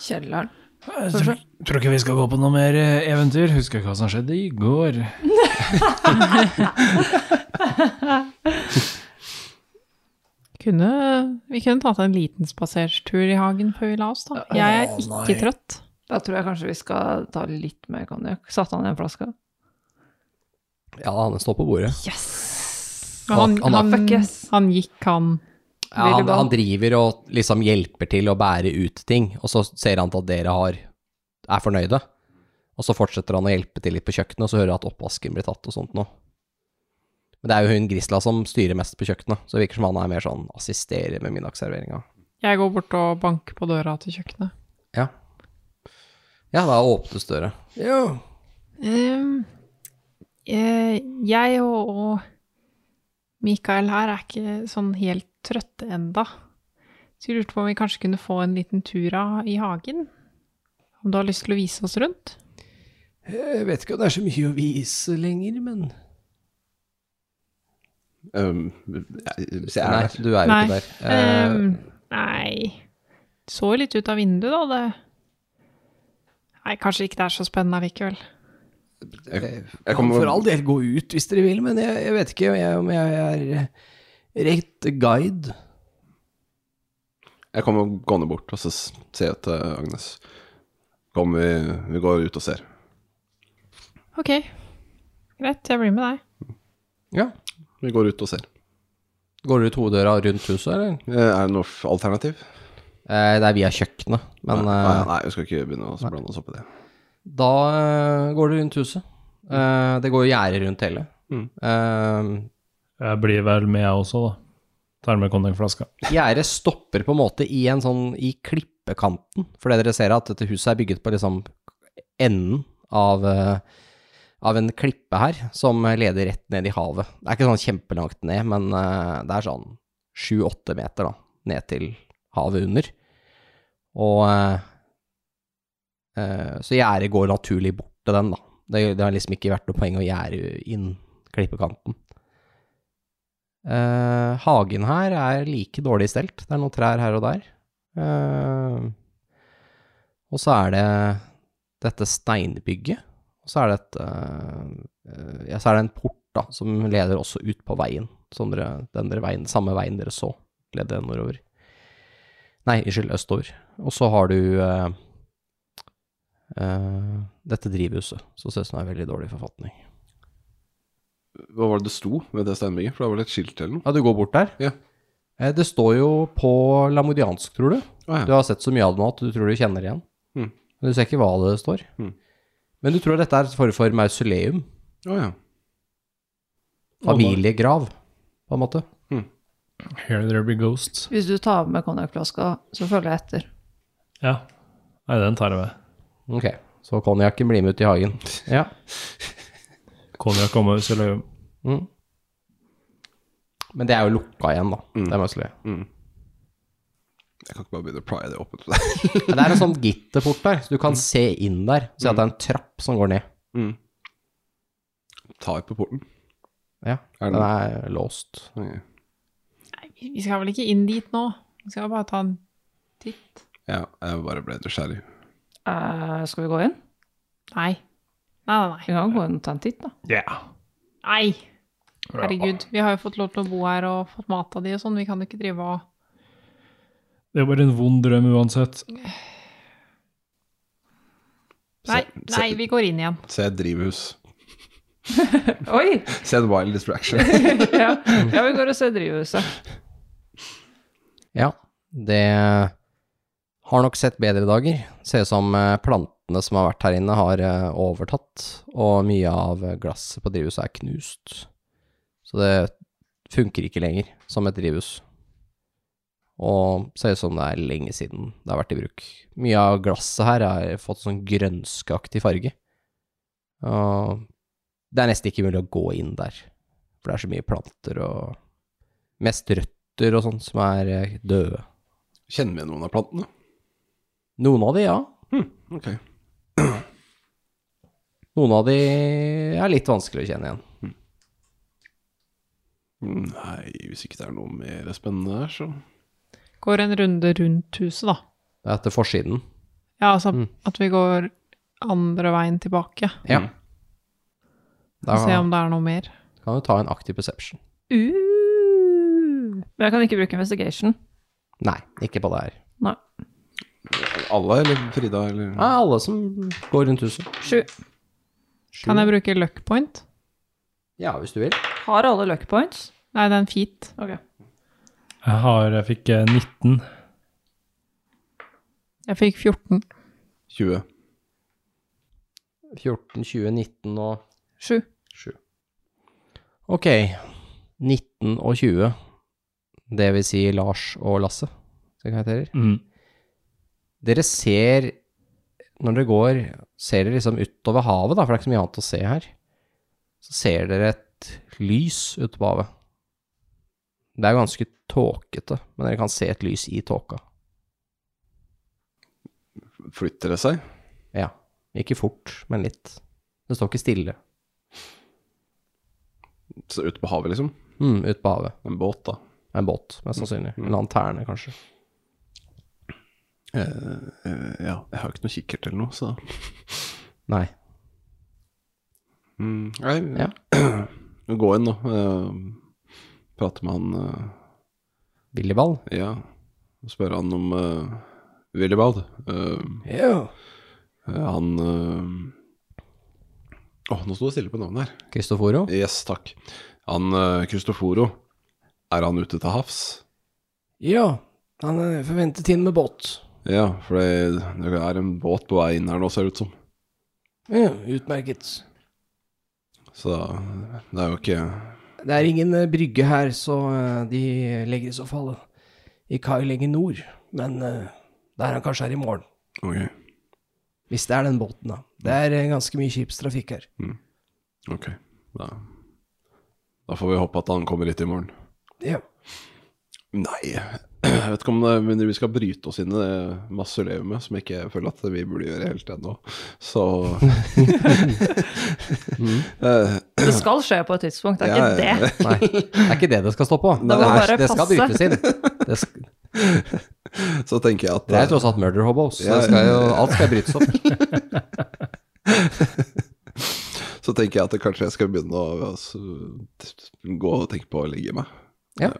Kjelleren. Jeg tror, tror ikke vi skal gå på noe mer eh, eventyr. Husker ikke hva som skjedde i går. Kunne, vi kunne tatt en liten spasertur i hagen før vi la oss, da. Jeg er ikke nei. trøtt. Da tror jeg kanskje vi skal ta litt mer konjakk. Satte han i en flaske? Ja, han står på bordet. Yes! Men han, Han- han Fuck yes. han gikk, han Ja, han, han driver og liksom hjelper til å bære ut ting, og så ser han til at dere har, er fornøyde. Og så fortsetter han å hjelpe til litt på kjøkkenet, og så hører han at oppvasken blir tatt og sånt nå. Men det er jo hun Grisla som styrer mest på kjøkkenet, så det virker som han er mer sånn assisterer med middagsserveringa. Jeg går bort og banker på døra til kjøkkenet. Ja. Ja, da åpnes døra. Ja, Um, eh, jeg og, og Mikael her er ikke sånn helt trøtte enda. Så jeg lurte på om vi kanskje kunne få en liten tur av i hagen? Om du har lyst til å vise oss rundt? jeg vet ikke om det er så mye å vise lenger, men Um, jeg, jeg Nei, er du er jo Nei. ikke der. Ehm, nei Så litt ut av vinduet, da. Det Nei, kanskje ikke det er så spennende likevel. Jeg, jeg kommer for all del gå ut hvis dere vil, men jeg, jeg vet ikke om jeg, om jeg er rett guide. Jeg kommer gående bort og så sier jeg til Agnes Kom, vi, vi går ut og ser. Ok, greit, jeg blir med deg. ja. Vi går ut og ser. Går du ut hoveddøra rundt huset, eller? Eh, Er det noe f- alternativ? Eh, det er via kjøkkenet, men nei, eh, nei, nei, vi skal ikke begynne å blande oss opp i det. da eh, går du rundt huset. Eh, det går gjerde rundt hele. Mm. Eh, Jeg blir vel med, jeg også, da. Tar med konjakkflaska. Gjerdet stopper på en måte i en sånn i klippekanten, fordi dere ser at dette huset er bygget på liksom enden av, eh, av en klippe her, som leder rett ned i havet. Det er ikke sånn kjempelangt ned, men eh, det er sånn sju-åtte meter da, ned til havet under. Og eh, eh, Så gjerdet går naturlig bort til den, da. Det, det har liksom ikke vært noe poeng å gjerde inn klippekanten. Eh, hagen her er like dårlig stelt. Det er noen trær her og der. Eh, og så er det dette steinbygget. Og så er det et eh, Ja, så er det en port da, som leder også ut på veien. Som dere, den dere veien, samme veien dere så, leder nordover. Nei, unnskyld, østover. Og så har du Uh, eh, dette drivhuset, som ser ut som det er veldig dårlig forfatning. Hva var det det sto ved det steinbygget? For det var vel et skilt eller noe? Ja, du går bort der? Ja. Uh, Det står jo på lamodiansk, tror du. Å Du har sett så mye av det nå at du tror du kjenner det igjen. Mm. Men du ser ikke hva det står. Mm. Men du tror dette er et form for mausoleum. Å ja. Familiegrav, på en måte. Here there be ghosts. Hvis du tar med konjakkflaska, så følger jeg etter. Ja. Nei, den tar jeg med. Ok, så konjakken blir med ut i hagen. Ja. Konjakk og mausoleum. Mm. Men det er jo lukka igjen, da. Mm. Det er mausoleum. Mm. Jeg kan ikke bare begynne å prie det åpent. Det er en sånn gitterport der, så du kan se inn der. Se at det er en trapp som går ned. Mm. Tar på porten. Ja, Er den den er låst. Okay. Nei, vi skal vel ikke inn dit nå? Vi skal bare ta en titt. Ja, jeg bare ble nysgjerrig. Uh, skal vi gå inn? Nei. Nei, nei, Vi kan gå inn og ta en titt, da. Yeah. nei. Herregud, vi har jo fått lov til å bo her og fått mat av de og sånn. Vi kan ikke drive og Det er bare en vond drøm uansett. Nei, Se- nei, vi går inn igjen. Se et drivhus. Oi! Se en wild distraction. ja. ja, vi går og ser drivhuset. Ja, det har nok sett bedre dager. Ser ut som eh, plantene som har vært her inne, har eh, overtatt, og mye av glasset på drivhuset er knust. Så det funker ikke lenger som et drivhus. Og ser ut som det er lenge siden det har vært i bruk. Mye av glasset her har fått sånn grønskeaktig farge. Og det er nesten ikke mulig å gå inn der, for det er så mye planter og mest røtter og sånn som er eh, døde. Kjenner vi noen av plantene? Noen av de, ja. Ok. Noen av de er litt vanskelig å kjenne igjen. Nei, hvis ikke det er noe mer spennende her, så Går en runde rundt huset, da. Det er etter forsiden. Ja, altså Mm. at vi går andre veien tilbake. Ja. Mm. Da se om det er noe mer. kan du ta en aktiv perception. Uh. Men jeg kan ikke bruke investigation. Nei, ikke på det her. Nei. Alle, eller Frida, eller Nei, alle som går rundt huset. Sju. Sju. Kan jeg bruke luck point? Ja, hvis du vil. Har alle luck points? Nei, det er en feat. Ok. Jeg har Jeg fikk eh, 19. Jeg fikk 14. 20? 14, 20, 19 og 7. 7. Ok. 19 og 20. Det vil si Lars og Lasse, som karakterer. Mm. Dere ser, når dere går, ser dere liksom utover havet, da, for det er ikke så mye annet å se her. Så ser dere et lys ute på havet. Det er ganske tåkete, men dere kan se et lys i tåka. Flytter det seg? Ja. Ikke fort, men litt. Det står ikke stille. Så ute på havet, liksom? Mm, ute på havet. En båt, da? En båt, mest sannsynlig. En lanterne, kanskje. Uh, uh, ja, jeg har ikke noe kikkert eller noe, så Nei. mm, Nei, Ja. gå inn, da. Eh, prate med han eh, Billyball? Ja. og Spørre han om uh, Willibald. Uh, Ja. uh, han eh, oh, nå sto det stille på navnet her. Kristoforo? Yes, takk. Han uh, Cristoforo, er han ute til havs? Ja, han forventet inn med båt. Ja, for det, det er en båt på vei inn her nå, ser det ut som. Ja, utmerket. Så det er jo ikke Det er ingen eh, brygge her, så eh, de legger i så fall i kai lenger nord. Men eh, der han kanskje er i morgen. Ok. Hvis det er den båten, da. Det er ganske mye skipstrafikk her. ok. Da, da får vi håpe at han kommer hit i morgen. Ja. Nei, jeg vet ikke om det, vi skal bryte oss inn i det mausoleumet, som jeg ikke føler at vi burde gjøre helt ennå. Så mm. Det skal skje på et tidspunkt, det er Ja, ikke det. Nei, det er ikke det det skal stå på. Det, Det, er, det skal brytes inn. Det, sk- Så tenker jeg at det er jo tross alt murder hobos, så Ja, skal jo, alt skal brytes opp. Så tenker jeg at kanskje jeg skal begynne å altså, gå og tenke på å ligge meg. Ja.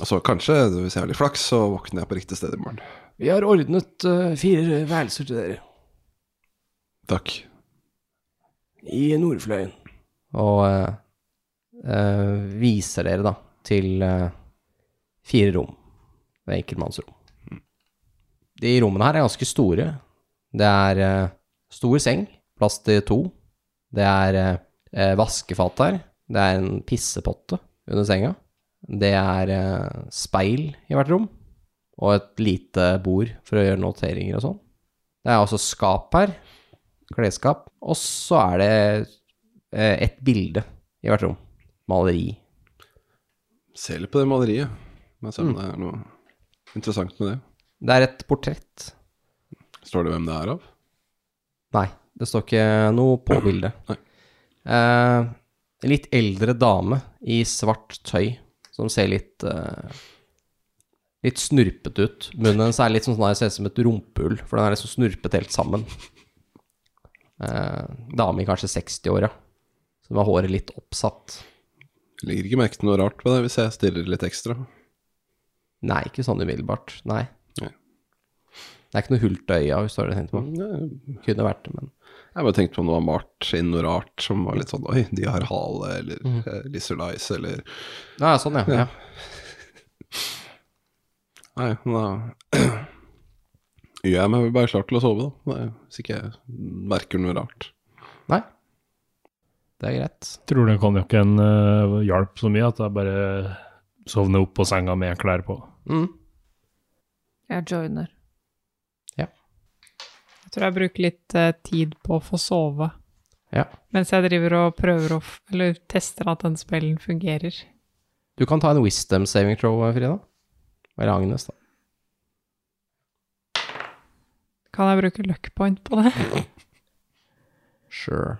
Så kanskje, hvis jeg har litt flaks, så våkner jeg på riktig sted i morgen. Vi har ordnet uh, fire værelser til dere. Takk. I Nordfløyen. Og uh, uh, viser dere da til fire rom. Det er enkeltmannsrom. De rommene her er ganske store. Det er stor seng, plass til to. Det er vaskefat her. Det er en pissepotte under senga. Det er eh, speil i hvert rom. Og et lite bord for å gjøre noteringer og sånn. Det er også skap her. Klesskap. Og så er det eh, et bilde i hvert rom. Maleri. Se litt på det maleriet. Jeg ser om det er noe interessant med det. Det er et portrett. Står det hvem det er av? Nei, det står ikke noe på bildet. Nei. Eh, en litt eldre dame i svart tøy, som ser litt uh, Litt snurpete ut. Munnen hennes er litt sånn sånn ser ut som et rumpehull, for den er liksom snurpet helt sammen. Uh, dame i kanskje 60-åra, som har håret litt oppsatt. Legger ikke merke til noe rart ved det hvis jeg stiller litt ekstra. Nei, ikke sånn umiddelbart. Nei. Nei. Det er ikke noe hull til øya, hvis du har det tenkt på. Det Kunne vært det, men bare tenkte på om det var malt inn noe rart som var litt sånn Oi, de har hale, eller Mm. uh, lizard eyes, eller Ja, sånn, ja. ja. Nei, da gjør jeg meg bare klar til å sove, da. Nei, hvis ikke jeg merker noe rart. Nei. Det er greit. Tror du konjakken uh, hjalp så mye at jeg bare sovner opp på senga med klær på. Mm. Jeg joiner. Jeg tror jeg bruker litt eh, tid på å få sove. Ja. Mens jeg driver og prøver å f Eller tester at den spillen fungerer. Du kan ta en wisdom saving throw, Frida. Eller Agnes, da. Kan jeg bruke luck point på det? Sure.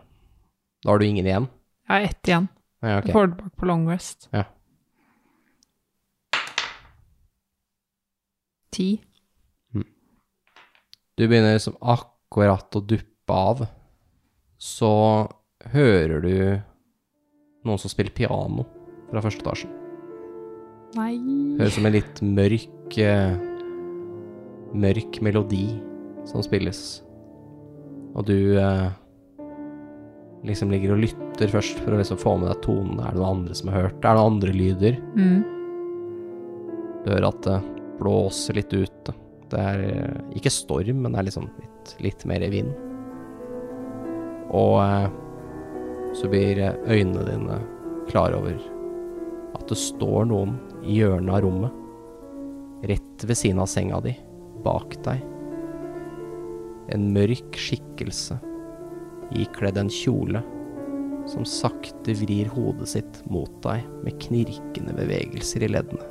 Da har du ingen igjen? Jeg har ett igjen. Ja, ok. Jeg får det bak på long rest. Ja. Ti. Du begynner liksom akkurat å duppe av. Så hører du noen som spiller piano fra første etasjen. Nei Høres som en litt mørk eh, Mørk melodi som spilles. Og du eh, liksom ligger og lytter først for å liksom få med deg tonene. Er det noen andre som har hørt det? Er det noen andre lyder? Mm. Du hører at det blåser litt ute. Det er eh, ikke storm, men det er liksom litt, litt mer vind. Og eh, så blir eh, øynene dine klar over at det står noen i hjørnet av rommet. Rett ved siden av senga di, bak deg. En mørk skikkelse ikledd en kjole som sakte vrir hodet sitt mot deg med knirkende bevegelser i leddene.